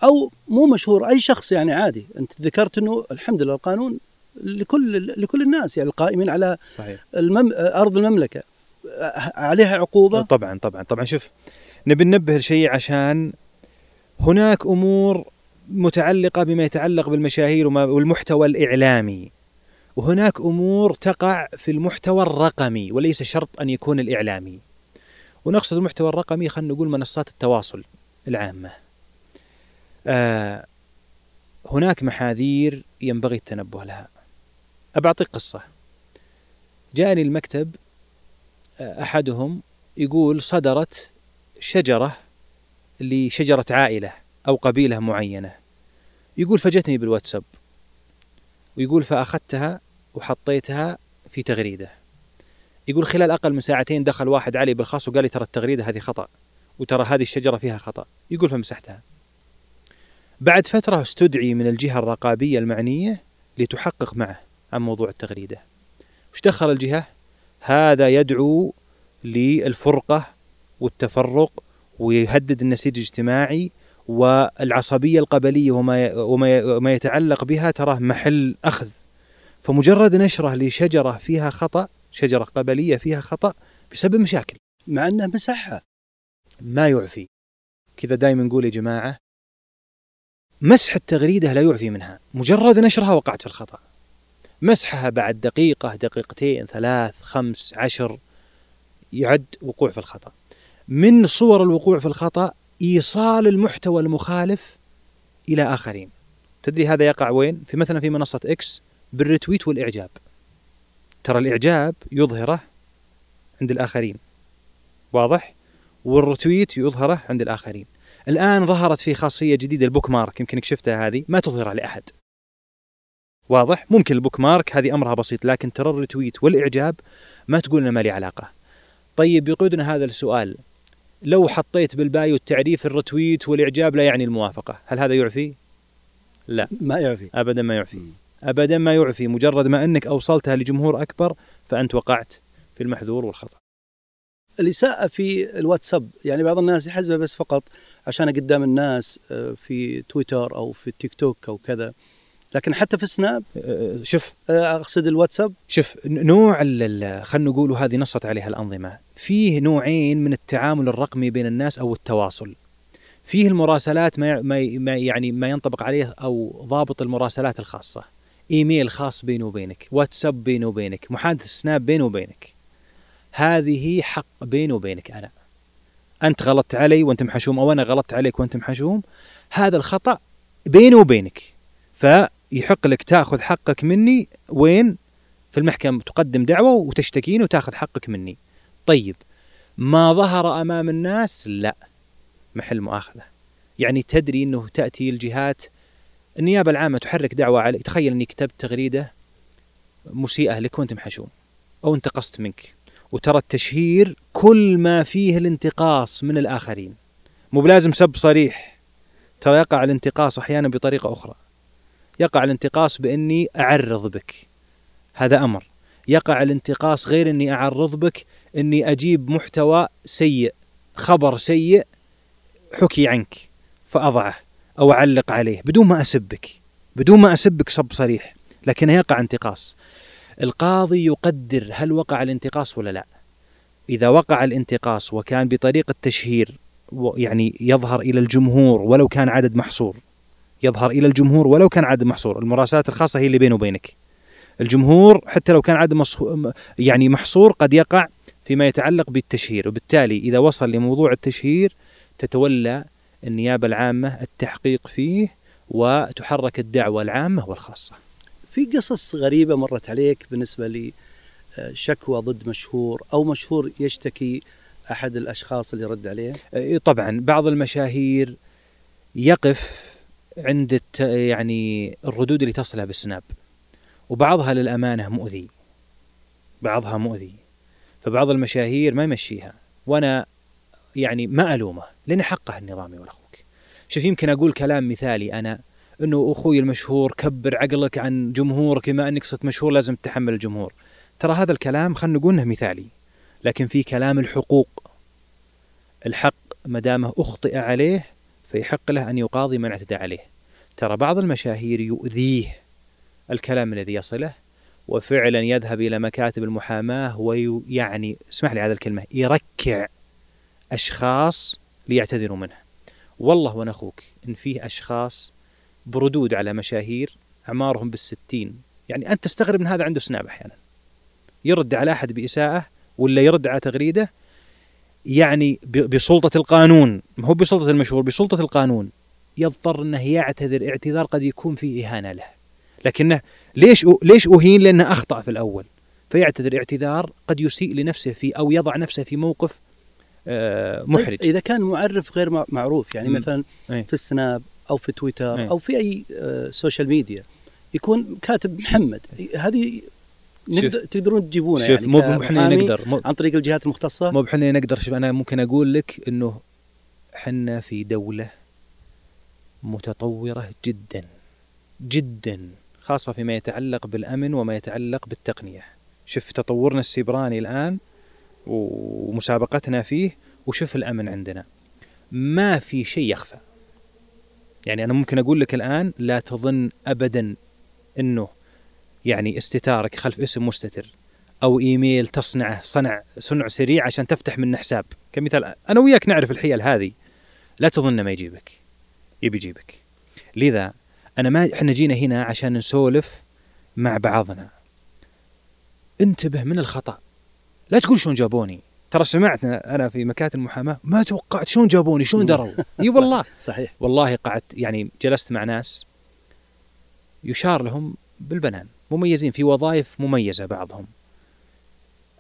أو مو مشهور أي شخص يعني عادي. أنت ذكرت أنه الحمد لله القانون لكل لكل الناس يعني القائمين على صحيح. المم... أرض المملكة. عليها عقوبة. طبعا طبعا طبعا. شوف نبي ننبه لشيء عشان هناك أمور متعلقة بما يتعلق بالمشاهير والمحتوى الإعلامي. وهناك أمور تقع في المحتوى الرقمي وليس شرط أن يكون الإعلامي. ونقصد المحتوى الرقمي خلينا نقول منصات التواصل العامة. آه هناك محاذير ينبغي التنبه لها. أبعطيك قصة. جاءني المكتب آه، أحدهم يقول صدرت شجرة لشجرة عائلة أو قبيلة معينة. يقول فجتني بالواتساب. ويقول فأخذتها وحطيتها في تغريدة. يقول خلال أقل من ساعتين دخل واحد علي بالخاص وقال لي ترى التغريدة هذه خطأ وترى هذه الشجرة فيها خطأ. يقول فمسحتها. بعد فترة استدعي من الجهة الرقابية المعنية لتحقق معه عن موضوع التغريدة. وش دخل الجهة؟ هذا يدعو للفرقة والتفرق ويهدد النسيج الاجتماعي والعصبية القبلية وما وما يتعلق بها تراه محل أخذ. فمجرد نشرة لشجرة فيها خطأ شجرة قبلية فيها خطأ بسبب مشاكل. مع أنه مسحها ما يعفي. كذا دائما نقول يا جماعة مسح التغريدة لا يعفي منها. مجرد نشرها وقعت في الخطأ. مسحها بعد دقيقة دقيقتين ثلاث خمس عشر يعد وقوع في الخطأ. من صور الوقوع في الخطأ إيصال المحتوى المخالف إلى آخرين. تدري هذا يقع وين؟ في مثلا في منصة إكس بال retweet والإعجاب. ترى الإعجاب يظهره عند الآخرين. واضح؟ وال retweet يظهره عند الآخرين. الآن ظهرت في خاصية جديدة ال bookmark يمكنك شفتها هذه. ما تظهرها لأحد. واضح؟ ممكن ال bookmark هذه أمرها بسيط لكن ترى ال retweet والإعجاب ما تقول ما لي علاقة. طيب يقودنا هذا السؤال. لو حطيت بال bio التعريف ال retweet والإعجاب لا يعني الموافقة هل هذا يعفي؟ لا. ما يعفي. ابدا ما يعفي. ابدا ما يعفي مجرد ما أنك أوصلتها لجمهور أكبر فأنت وقعت في المحذور والخطأ. الإساءة في الواتساب. يعني بعض الناس يحزبها بس فقط عشان قدام الناس آه، في تويتر أو في التيك توك أو كذا. لكن حتى في السناب أه، أه، شوف. أقصد الواتساب. شوف نوع خلينا نقول وهذه نصت عليها الأنظمة. فيه نوعين من التعامل الرقمي بين الناس أو التواصل. فيه المراسلات ما ما يعني ما ينطبق عليه أو ضابط المراسلات الخاصة. إيميل خاص بيني وبينك واتساب بيني وبينك محادثه سناب بيني وبينك. هذه حق بيني وبينك أنا. أنت غلطت علي وأنت محشوم أو أنا غلطت عليك وأنت محشوم هذا الخطأ بيني وبينك. ف يحق لك تأخذ حقك مني وين؟ في المحكمة. تقدم دعوة وتشتكيني وتأخذ حقك مني. طيب ما ظهر أمام الناس؟ لا. محل مؤاخذة. يعني تدري إنه تأتي الجهات النيابة العامة تحرك دعوة علي تخيل إني كتبت تغريدة مسيئة لك وأنت محشوم أو انتقصت منك. وترى التشهير كل ما فيه الانتقاص من الآخرين. مو بلازم سب صريح. ترى يقع الانتقاص أحيانا بطريقة أخرى. يقع الانتقاص بإني أعرض بك. هذا أمر. يقع الانتقاص غير إني أعرض بك إني أجيب محتوى سيء خبر سيء حكي عنك فأضعه أو أعلق عليه بدون ما اسبك بدون ما اسبك صب صريح. لكن يقع انتقاص. القاضي يقدر هل وقع الانتقاص ولا لا. إذا وقع الانتقاص وكان بطريقة تشهير يعني يظهر إلى الجمهور ولو كان عدد محصور يظهر إلى الجمهور ولو كان عدد محصور المراسلات الخاصة هي اللي بينه وبينك. الجمهور حتى لو كان عدد يعني محصور قد يقع فيما يتعلق بالتشهير. وبالتالي إذا وصل لموضوع التشهير تتولى النيابة العامة التحقيق فيه وتحرك الدعوة العامة والخاصة. في قصص غريبة مرت عليك بالنسبة لشكوى ضد مشهور أو مشهور يشتكي أحد الأشخاص اللي رد عليه؟ طبعا. بعض المشاهير يقف عند يعني الردود اللي تصلها بالسناب وبعضها للأمانة مؤذي. بعضها مؤذي. فبعض المشاهير ما يمشيها. وأنا يعني ما ألومه لأن حقه النظامي والاخوك شوف يمكن أقول كلام مثالي أنا إنه أخوي المشهور كبر عقلك عن جمهورك بما إنك صرت مشهور لازم تتحمل الجمهور. ترى هذا الكلام خلينا نقول إنه مثالي لكن في كلام الحقوق. الحق ما دامه أخطئ عليه فيحق له أن يقاضي من اعتدى عليه. ترى بعض المشاهير يؤذيه الكلام الذي يصله وفعلا يذهب إلى مكاتب المحاماة ويعني اسمح لي هذه الكلمة يركع أشخاص ليعتذروا منه. والله وأنا أخوك إن فيه أشخاص بردود على مشاهير أعمارهم بالستين. يعني أنت تستغرب من هذا عنده سناب أحيانا. يرد على أحد بإساءة ولا يرد على تغريدة يعني بسلطة القانون. ما هو بسلطة المشهور؟ بسلطة القانون. يضطر إنه يعتذر. اعتذار قد يكون فيه إهانة له. لكنه ليش ليش أهين؟ لأنه أخطأ في الأول. فيعتذر. اعتذار قد يسيء لنفسه فيه أو يضع نفسه في موقف آه، محرج. إذا كان معرف غير معروف. يعني م. مثلا أي. في السناب أو في تويتر أي. أو في أي آه، social media يكون كاتب محمد. هذه نقدر تقدرون تجيبونه يعني مو إحنا نقدر. مو عن طريق الجهات المختصة؟ مو إحنا نقدر. شوف أنا ممكن أقول لك إنه إحنا في دولة متطورة جدا جدا خاصة فيما يتعلق بالأمن وما يتعلق بالتقنية. شوف تطورنا السيبراني الآن ومسابقتنا فيه وشوف الأمن عندنا. ما في شيء يخفى. يعني أنا ممكن أقول لك الآن لا تظن ابدا إنه يعني استتارك خلف اسم مستتر أو إيميل تصنعه صنع صنع سريع عشان تفتح منه حساب. كمثال أنا وياك نعرف الحيل هذه. لا تظن ما يجيبك. يبي يجيبك. لذا أنا ما إحنا جينا هنا عشان نسولف مع بعضنا. انتبه من الخطأ. لا تقول شلون جابوني. ترى سمعت أنا في مكاتب المحاماة ما توقعت شلون جابوني؟ شلون دروا؟ إي والله. صحيح. والله قعدت يعني جلست مع ناس يشار لهم بالبنان مميزين في وظائف مميزة بعضهم.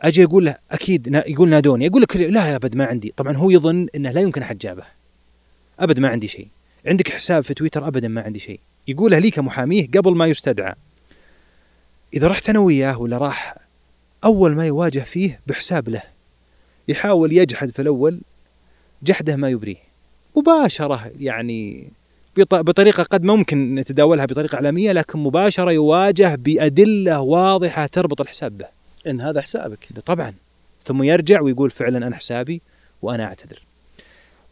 أجي أقول له أكيد يقول نادوني أقول لك لا يا أبد ما عندي. طبعا هو يظن إنه لا يمكن أحد جابه. أبد ما عندي شيء. عندك حساب في تويتر؟ ابدا ما عندي شيء. يقولها لي كمحاميه قبل ما يستدعى. إذا رحت أنا وياه ولا راح أول ما يواجه فيه بحساب له. يحاول يجحد في الأول جحده ما يبريه. مباشرة يعني بطريقة قد ممكن نتداولها بطريقة إعلامية لكن مباشرة يواجه بأدلة واضحة تربط الحساب به. إن هذا حسابك. طبعا. ثم يرجع ويقول فعلا أنا حسابي وأنا أعتذر.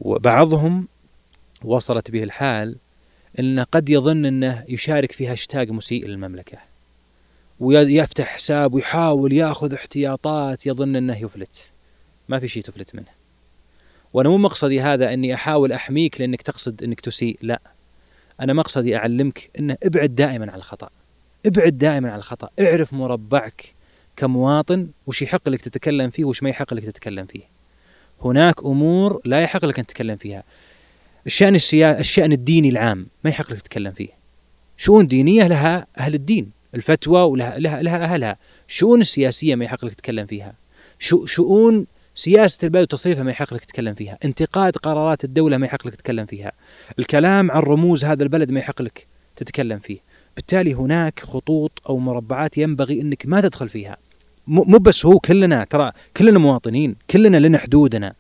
وبعضهم وصلت به الحال أنه قد يظن أنه يشارك في هاشتاج مسيء للمملكة. ويفتح حساب ويحاول يأخذ احتياطات يظن إنه يفلت. ما في شيء تفلت منه. وأنا مو مقصدي هذا أني أحاول أحميك لأنك تقصد أنك تسيء لا. أنا مقصدي أعلمك أنه ابعد دائما عن الخطأ. ابعد دائما عن الخطأ. اعرف مربعك كمواطن وش يحق لك تتكلم فيه وش ما يحق لك تتكلم فيه. هناك أمور لا يحق لك أن تتكلم فيها. الشأن السيا... الشأن الديني العام ما يحق لك تتكلم فيه. شؤون دينية لها أهل الدين الفتوى ولها لها, لها أهلها. شؤون السياسيه ما يحق لك تتكلم فيها. شؤون سياسة البلد وتصريفها ما يحق لك تتكلم فيها. انتقاد قرارات الدولة ما يحق لك تتكلم فيها. الكلام عن رموز هذا البلد ما يحق لك تتكلم فيه. بالتالي هناك خطوط أو مربعات ينبغي أنك ما تدخل فيها. مو بس هو كلنا ترى كلنا مواطنين كلنا لنا حدودنا.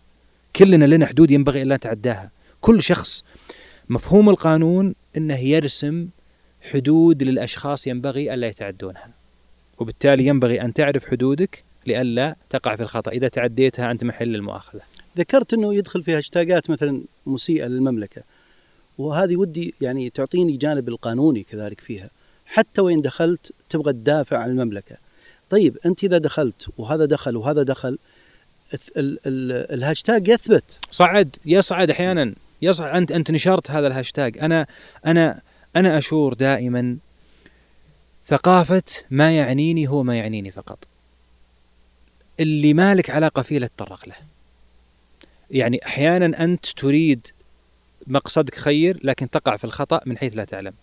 كلنا لنا حدود ينبغي أن لا نتعداها. كل شخص مفهوم القانون إنه يرسم حدود للأشخاص ينبغي الا يتعدونها. وبالتالي ينبغي أن تعرف حدودك لئلا تقع في الخطأ. إذا تعديتها أنت محل المؤاخذة. ذكرت إنه يدخل في هاشتاجات مثلا مسيئة للمملكة. وهذه ودي يعني تعطيني جانب القانوني كذلك فيها. حتى وإن دخلت تبغى تدافع عن المملكة. طيب أنت إذا دخلت وهذا دخل وهذا دخل الهاشتاج يثبت. صعد يصعد أحيانا. يصعد. أنت أنت نشرت هذا الهاشتاج أنا أنا أنا أشور دائما ثقافة ما يعنيني هو ما يعنيني فقط. اللي مالك علاقة فيه لا تطرق له. يعني أحيانا أنت تريد مقصدك خير لكن تقع في الخطأ من حيث لا تعلم.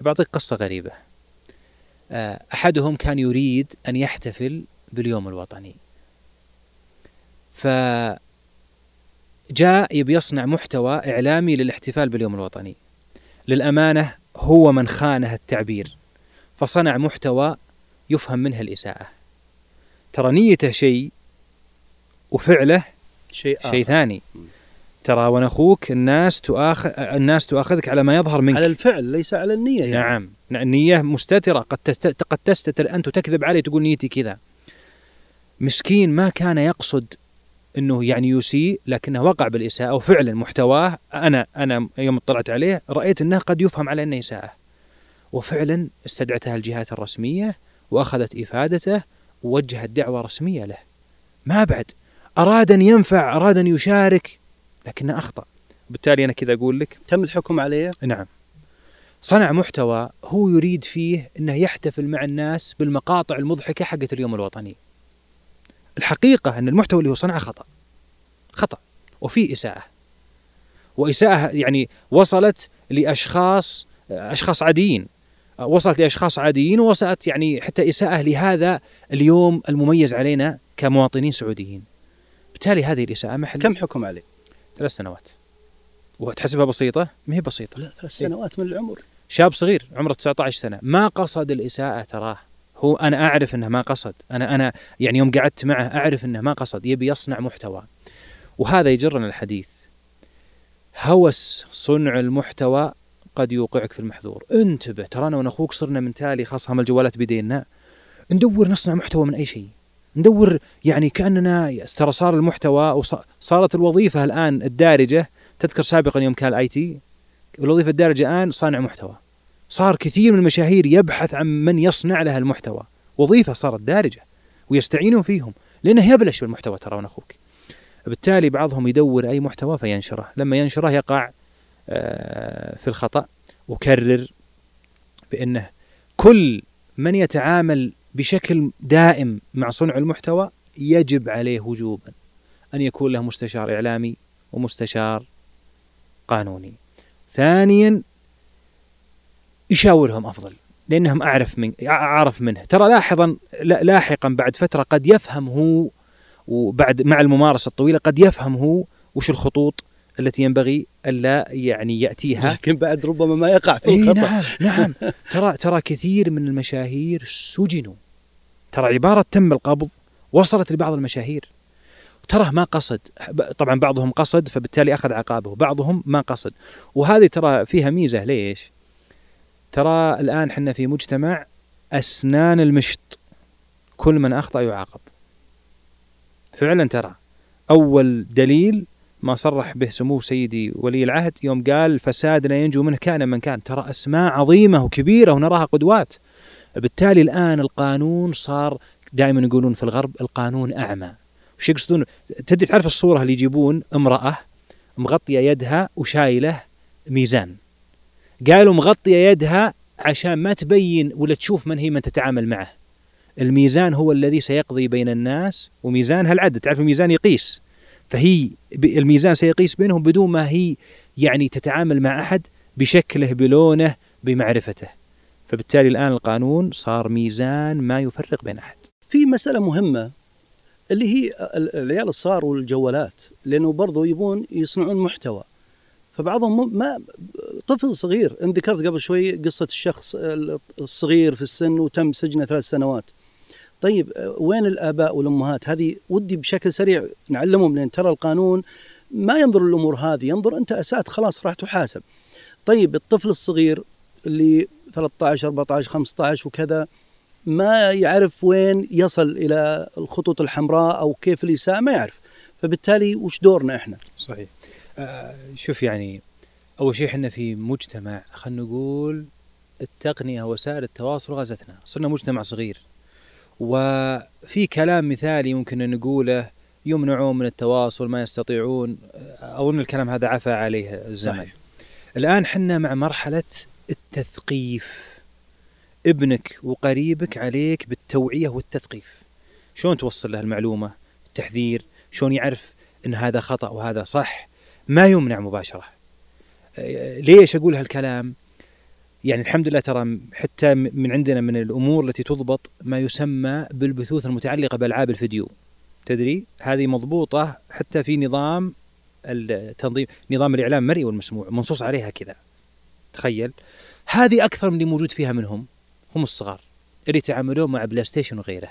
بعطيك قصة غريبة. آه، أحدهم كان يريد أن يحتفل باليوم الوطني. فجاء يبي يصنع محتوى إعلامي للاحتفال باليوم الوطني. للأمانة هو من خانه التعبير. فصنع محتوى يفهم منه الإساءة. ترى نيته شيء وفعله شيء شيء ثاني. ترى وأنا أخوك الناس تؤاخذ الناس تؤاخذك على ما يظهر منك. على الفعل ليس على النية يعني. نعم. النيه مستترة. قد تست... قد تستتر أنت وتكذب علي تقول نيتي كذا. مسكين ما كان يقصد إنه يعني يسيء لكنه وقع بالإساءة وفعلا محتواه. أنا أنا يوم اطلعت عليه رأيت إنه قد يفهم على إنه اساءه وفعلا استدعتها الجهات الرسمية وأخذت إفادته ووجهت دعوه رسمية له. ما بعد. أراد أن ينفع أراد أن يشارك لكنه أخطأ. بالتالي أنا كذا أقول لك تم الحكم عليه؟ نعم. صنع محتوى هو يريد فيه إنه يحتفل مع الناس بالمقاطع المضحكة حقت اليوم الوطني. الحقيقة أن المحتوى اللي هو صنعه خطأ. خطأ. وفي إساءة. وإساءة يعني وصلت لأشخاص أشخاص عاديين. وصلت لأشخاص عاديين ووصلت يعني حتى إساءة لهذا اليوم المميز علينا كمواطنين سعوديين. بالتالي هذه الإساءة محل. كم حكم عليه؟ ثلاث سنوات. وتحسبها بسيطة؟ ما هي بسيطة. لا ثلاث سنوات من العمر. شاب صغير عمره 19 سنة. ما قصد الإساءة تراه. هو أنا أعرف إنه ما قصد. أنا أنا يعني يوم قعدت معه أعرف إنه ما قصد. يبي يصنع محتوى. وهذا يجرنا الحديث. هوس صنع المحتوى قد يوقعك في المحذور. انتبه ترى أنا وأنا أخوك صرنا من تالي خاصه هم الجوالات بيدينا. ندور نصنع محتوى من أي شيء. ندور يعني كأننا ترى صار المحتوى وصارت الوظيفة الآن الدارجة تذكر سابقا يوم كان الآي تي الوظيفة الدارجة الآن صانع محتوى. صار كثير من المشاهير يبحث عن من يصنع له المحتوى. وظيفة صارت دارجة ويستعينون فيهم لأنه يبلش بالمحتوى ترى أخوك. بالتالي بعضهم يدور أي محتوى فينشره. لما ينشره يقع في الخطأ وكرر بأنه كل من يتعامل بشكل دائم مع صنع المحتوى يجب عليه وجوبا أن يكون له مستشار إعلامي ومستشار قانوني. ثانيا يشاورهم أفضل لأنهم أعرف من أعرف منه ترى لاحظا لاحقا بعد فترة قد يفهم هو وبعد مع الممارسة الطويلة قد يفهم هو وش الخطوط التي ينبغي ألا يعني يأتيها. لكن بعد ربما ما يقع في الخطأ. نعم نعم. ترى ترى كثير من المشاهير سجنوا. ترى عبارة تم القبض وصلت لبعض المشاهير. تراه ما قصد. طبعا بعضهم قصد فبالتالي أخذ عقابه. بعضهم ما قصد. وهذه ترى فيها ميزة. ليش؟ ترى الآن حنا في مجتمع أسنان المشط. كل من أخطأ يعاقب. فعلا ترى. أول دليل ما صرح به سمو سيدي ولي العهد يوم قال فسادنا ينجو منه كان من كان. ترى أسماء عظيمة وكبيرة ونراها قدوات. بالتالي الآن القانون صار دائما يقولون في الغرب القانون أعمى. وش يقصدون؟ تدري تعرف الصورة اللي يجيبون امرأة مغطية يدها وشايلة ميزان. قالوا مغطية يدها عشان ما تبين ولا تشوف من هي من تتعامل معه. الميزان هو الذي سيقضي بين الناس وميزانها العدد تعرف الميزان يقيس. فهي الميزان سيقيس بينهم بدون ما هي يعني تتعامل مع أحد بشكله بلونه بمعرفته. فبالتالي الآن القانون صار ميزان ما يفرق بين أحد. في مسألة مهمة اللي هي العيال الصغار والجوالات لأنه برضو يبون يصنعون محتوى. فبعضهم ما طفل صغير انت ذكرت قبل شوي قصة الشخص الصغير في السن وتم سجنه ثلاث سنوات. طيب وين الآباء والأمهات؟ هذه ودي بشكل سريع نعلمهم لأن ترى القانون ما ينظر الأمور هذه ينظر أنت أسأت خلاص راح تحاسب. طيب الطفل الصغير اللي 13 14 15 وكذا ما يعرف وين يصل إلى الخطوط الحمراء أو كيف الإساءة؟ ما يعرف. فبالتالي وش دورنا إحنا؟ صحيح. آه شوف يعني أول شيء إحنا في مجتمع خلينا نقول التقنية وسائل التواصل غزتنا. صرنا مجتمع صغير. وفي كلام مثالي ممكن نقوله يمنعون من التواصل ما يستطيعون اظن الكلام هذا عفى عليه الزمن. صحيح. الآن حنا مع مرحلة التثقيف. ابنك وقريبك عليك بالتوعية والتثقيف. شلون توصل له المعلومة التحذير؟ شلون يعرف إن هذا خطأ وهذا صح؟ ما يمنع مباشرة. ليش أقول هالكلام؟ يعني الحمد لله ترى حتى من عندنا من الأمور التي تضبط ما يسمى بالبثوث المتعلقة بألعاب الفيديو. تدري؟ هذه مضبوطة حتى في نظام التنظيم نظام الإعلام المرئي والمسموع منصوص عليها كذا. تخيل. هذه أكثر من اللي موجود فيها منهم هم الصغار اللي يتعاملون مع بلاي ستيشن وغيره.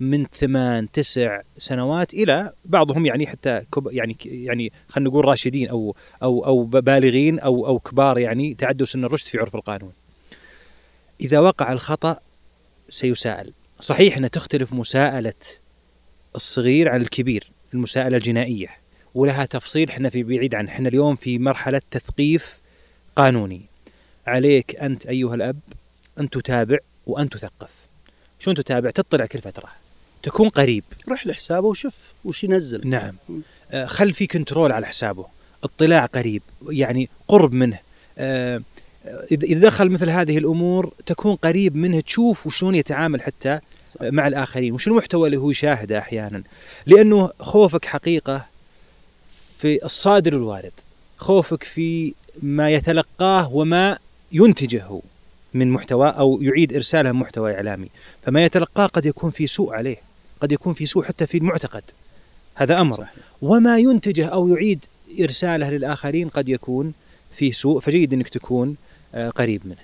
من ثمان تسع سنوات إلى بعضهم يعني حتى كب يعني يعني خلينا نقول راشدين أو أو أو بالغين أو أو كبار يعني تعدوا سن الرشد في عرف القانون. إذا وقع الخطأ سيساءل، صحيح ان تختلف مساءلة الصغير عن الكبير، المساءلة الجنائية ولها تفصيل إحنا في بعيد عنه، إحنا اليوم في مرحلة تثقيف قانوني. عليك أنت أيها الأب أن تتابع وأن تثقف. شلون تتابع؟ تطلع كل فتره. تكون قريب. روح لحسابه وشوف وش ينزل. نعم. آه خل في كنترول على حسابه. اطلاع قريب يعني قرب منه. آه اذا دخل مثل هذه الأمور تكون قريب منه تشوف وشلون يتعامل حتى مع الآخرين. وش المحتوى اللي هو يشاهده أحيانا. لأنه خوفك حقيقة في الصادر الوارد. خوفك في ما يتلقاه وما ينتجه من محتوى أو يعيد إرساله محتوى إعلامي. فما يتلقاه قد يكون في سوء عليه. قد يكون في سوء حتى في المعتقد هذا أمر صحيح. وما ينتجه أو يعيد إرساله للآخرين قد يكون في سوء فجيد إنك تكون آه، قريب منه.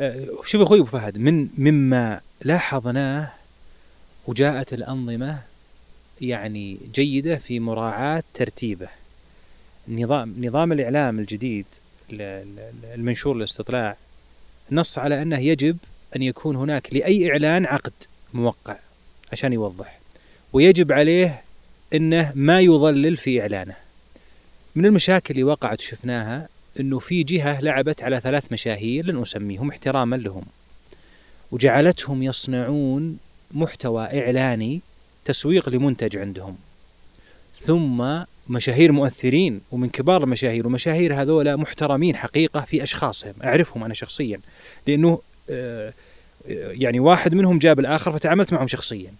آه، شوف أخوي أبو فهد من مما لاحظناه وجاءت الأنظمة يعني جيدة في مراعاة ترتيبه. نظام نظام الإعلام الجديد المنشور للاستطلاع نص على أنه يجب أن يكون هناك لأي إعلان عقد موقع عشان يوضح. ويجب عليه إنه ما يضلل في إعلانه. من المشاكل اللي وقعت وشفناها إنه في جهة لعبت على ثلاث مشاهير لن أسميهم احتراما لهم. وجعلتهم يصنعون محتوى إعلاني تسويق لمنتج عندهم. ثم مشاهير مؤثرين ومن كبار المشاهير ومشاهير هذولا محترمين حقيقة في أشخاصهم. أعرفهم أنا شخصيا. لأنه آه يعني واحد منهم جاب الآخر فتعاملت معهم شخصيا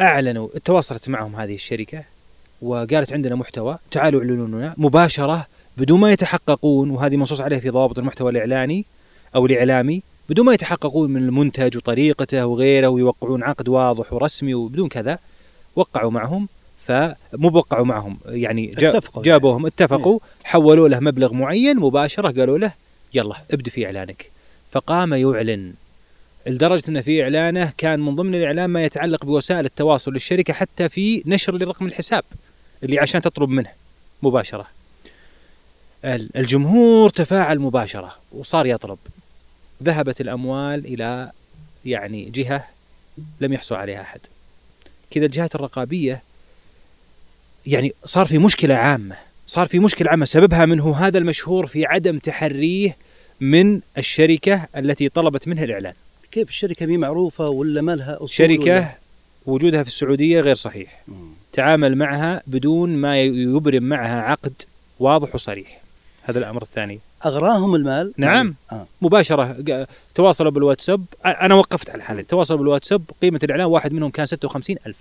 أعلنوا تواصلت معهم هذه الشركة وقالت عندنا محتوى تعالوا اعلنوا لنا مباشرة بدون ما يتحققون وهذه منصوص عليها في ضوابط المحتوى الإعلاني أو الإعلامي بدون ما يتحققون من المنتج وطريقته وغيره ويوقعون عقد واضح ورسمي وبدون كذا وقعوا معهم فمو بوقعوا معهم يعني اتفقوا جابوهم اتفقوا إيه. حولوا له مبلغ معين مباشرة قالوا له يلا ابدأ في إعلانك فقام يعلن لدرجة أن في إعلانه كان من ضمن الإعلان ما يتعلق بوسائل التواصل للشركة حتى في نشر لرقم الحساب اللي عشان تطلب منه مباشرة. الجمهور تفاعل مباشرة وصار يطلب. ذهبت الأموال إلى يعني جهة لم يحصل عليها أحد. كذا الجهات الرقابية يعني صار في مشكلة عامة، صار في مشكلة عامة. سببها منه هذا المشهور في عدم تحريه من الشركة التي طلبت منه الإعلان. كيف الشركة مي معروفة ولا ما لها أصول شركة ولا؟ وجودها في السعودية غير صحيح. مم. تعامل معها بدون ما يبرم معها عقد واضح وصريح. هذا الأمر الثاني. أغراهم المال؟ نعم. آه. مباشرة. تواصلوا بالواتساب. أنا وقفت على الحالة. تواصلوا بالواتساب. قيمة الإعلان واحد منهم كان 56 ألف.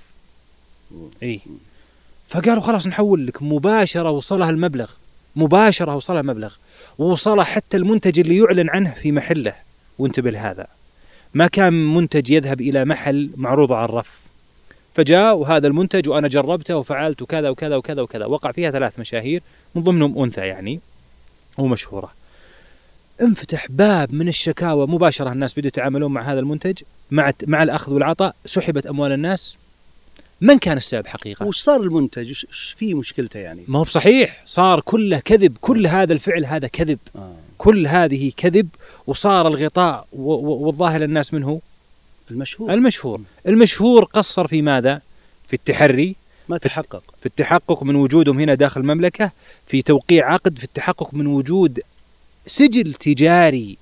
إي. فقالوا خلاص نحول لك مباشرة وصلها المبلغ مباشرة وصلها المبلغ ووصلها حتى المنتج اللي يعلن عنه في محله. وانتبه لهذا. ما كان منتج يذهب إلى محل معروض على الرف. فجاء وهذا المنتج وأنا جربته وفعلت وكذا وكذا وكذا وكذا. وقع فيها ثلاث مشاهير من ضمنهم أنثى يعني ومشهورة. انفتح باب من الشكاوى مباشرة الناس بدوا يتعاملون مع هذا المنتج مع مع الأخذ والعطاء سحبت أموال الناس. من كان السبب حقيقة؟ وش صار المنتج؟ إيش فيه مشكلته يعني؟ ما هو بصحيح صار كله كذب كل هذا الفعل هذا كذب. آه. كل هذه كذب وصار الغطاء والظاهر للناس منه المشهور. المشهور. المشهور قصر في ماذا؟ في التحري. ما تحقق. في التحقق من وجودهم هنا داخل المملكة في توقيع عقد في التحقق من وجود سجل تجاري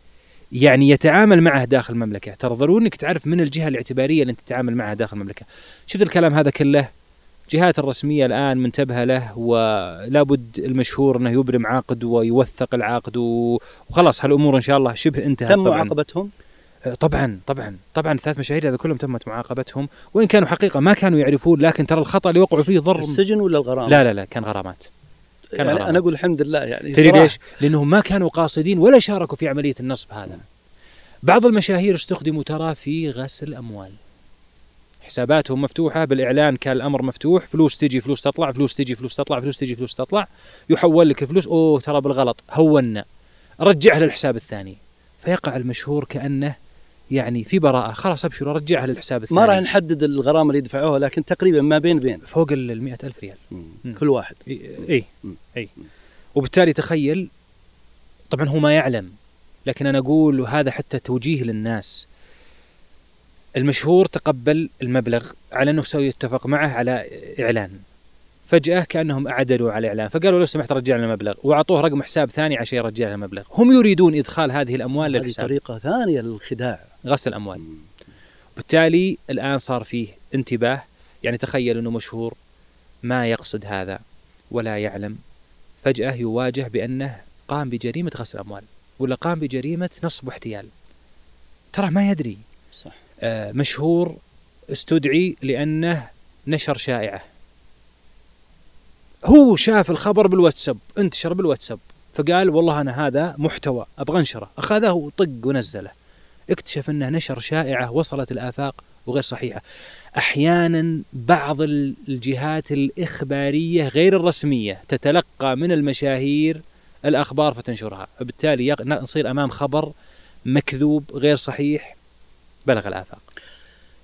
يعني يتعامل معه داخل المملكة. ترى ضروري إنك تعرف من الجهة الاعتبارية اللي أنت تتعامل معها داخل المملكة. شفت الكلام هذا كله؟ جهات الرسمية الآن منتبهة له ولابد المشهور أنه يبرم عقد ويوثق العقد وخلاص هالأمور إن شاء الله شبه انتهت تم. معاقبتهم؟ طبعا طبعا طبعا الثلاث مشاهير هذا كلهم تمت معاقبتهم. وإن كانوا حقيقة ما كانوا يعرفون لكن ترى الخطأ اللي وقعوا فيه ضر السجن ولا الغرامة؟ لا لا لا كان غرامات. كان يعني. أنا أقول الحمد لله يعني تدري. ليش؟ لأنهم ما كانوا قاصدين ولا شاركوا في عملية النصب هذا. بعض المشاهير استخدموا ترى في غسل أموال. حساباتهم مفتوحة بالإعلان كان الأمر مفتوح، فلوس تجي فلوس تطلع، فلوس تجي فلوس تطلع، فلوس تجي فلوس تطلع، يحول لك الفلوس أوه ترى بالغلط هونا رجعها للحساب الثاني. فيقع المشهور كأنه يعني في براءة. خلاص أبشروا رجعها للحساب الثاني. ما راح نحدد الغرامة اللي يدفعوها لكن تقريبا ما بين بين. فوق ال 100 ألف ريال. مم. كل واحد. إي إي وبالتالي تخيل طبعا هو ما يعلم لكن أنا أقول وهذا حتى توجيه للناس. المشهور تقبل المبلغ على أنه سوي يتفق معه على إعلان. فجأة كأنهم أعدلوا على الاعلان فقالوا لو سمحت رجع لنا المبلغ. وأعطوه رقم حساب ثاني عشان يرجع لنا المبلغ. هم يريدون إدخال هذه الأموال هذه للحساب. طريقة ثانية للخداع. غسل اموال بالتالي الآن صار فيه انتباه يعني تخيل إنه مشهور ما يقصد هذا ولا يعلم. فجأة يواجه بأنه قام بجريمة غسل اموال ولا قام بجريمة نصب واحتيال. ترى ما يدري. صح. آه مشهور استدعي لأنه نشر شائعة. هو شاف الخبر بالواتساب انتشر بالواتساب فقال والله أنا هذا محتوى أبغى أنشره. أخذه وطق ونزله. اكتشف انه نشر شائعة وصلت الآفاق وغير صحيحة. أحيانا بعض ال- الجهات الإخبارية غير الرسمية تتلقى من المشاهير الأخبار فتنشرها. فبالتالي يق- نصير أمام خبر مكذوب غير صحيح. بلغ الآفاق.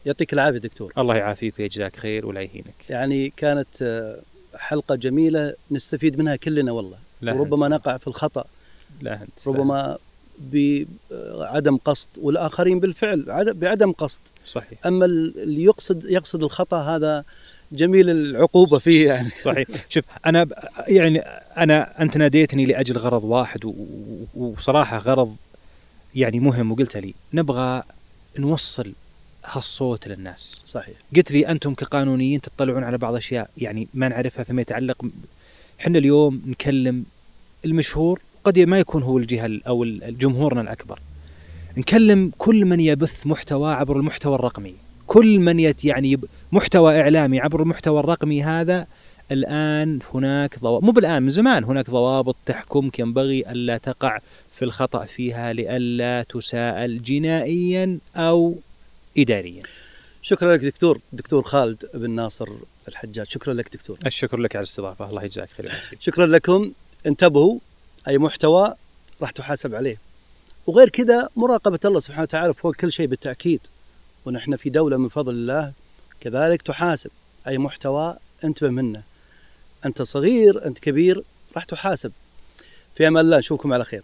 يعطيك العافية دكتور. الله يعافيك ويجزاك خير ولا يهينك. يعني كانت آه، حلقة جميلة نستفيد منها كلنا والله. لا وربما نقع في الخطأ. لا أنت. ربما بعدم قصد والآخرين بالفعل عد- بعدم قصد. صحيح. أما اللي يقصد يقصد الخطأ هذا جميل العقوبة فيه يعني. صحيح. شوف أنا يعني أنا أنت ناديتني لأجل غرض واحد وصراحة غرض يعني مهم وقلت لي. نبغى نوصل هالصوت للناس. صحيح. قلت لي أنتم كقانونيين تطلعون على بعض أشياء يعني ما نعرفها فيما يتعلق إحنا اليوم نكلم المشهور قد ما يكون هو الجهة ال- أو جمهورنا الأكبر. نكلم كل من يبث محتوى عبر المحتوى الرقمي. كل من يت يعني يب- محتوى إعلامي عبر المحتوى الرقمي هذا الآن هناك ضوابط مو بالآن من زمان هناك ضوابط تحكمك ينبغي ألا تقع في الخطأ فيها لئلا تساءل جنائيا أو اداريا. شكرا لك دكتور دكتور خالد بن ناصر الحجاج. شكرا لك دكتور. الشكر لك على الاستضافة. الله يجزاك خير. شكرا لكم. انتبهوا أي محتوى راح تحاسب عليه. وغير كذا مراقبة الله سبحانه وتعالى فوق كل شيء بالتأكيد. ونحن في دولة من فضل الله كذلك تحاسب. أي محتوى أنتبه منه. أنت صغير أنت كبير راح تحاسب. في أمان الله نشوفكم على خير.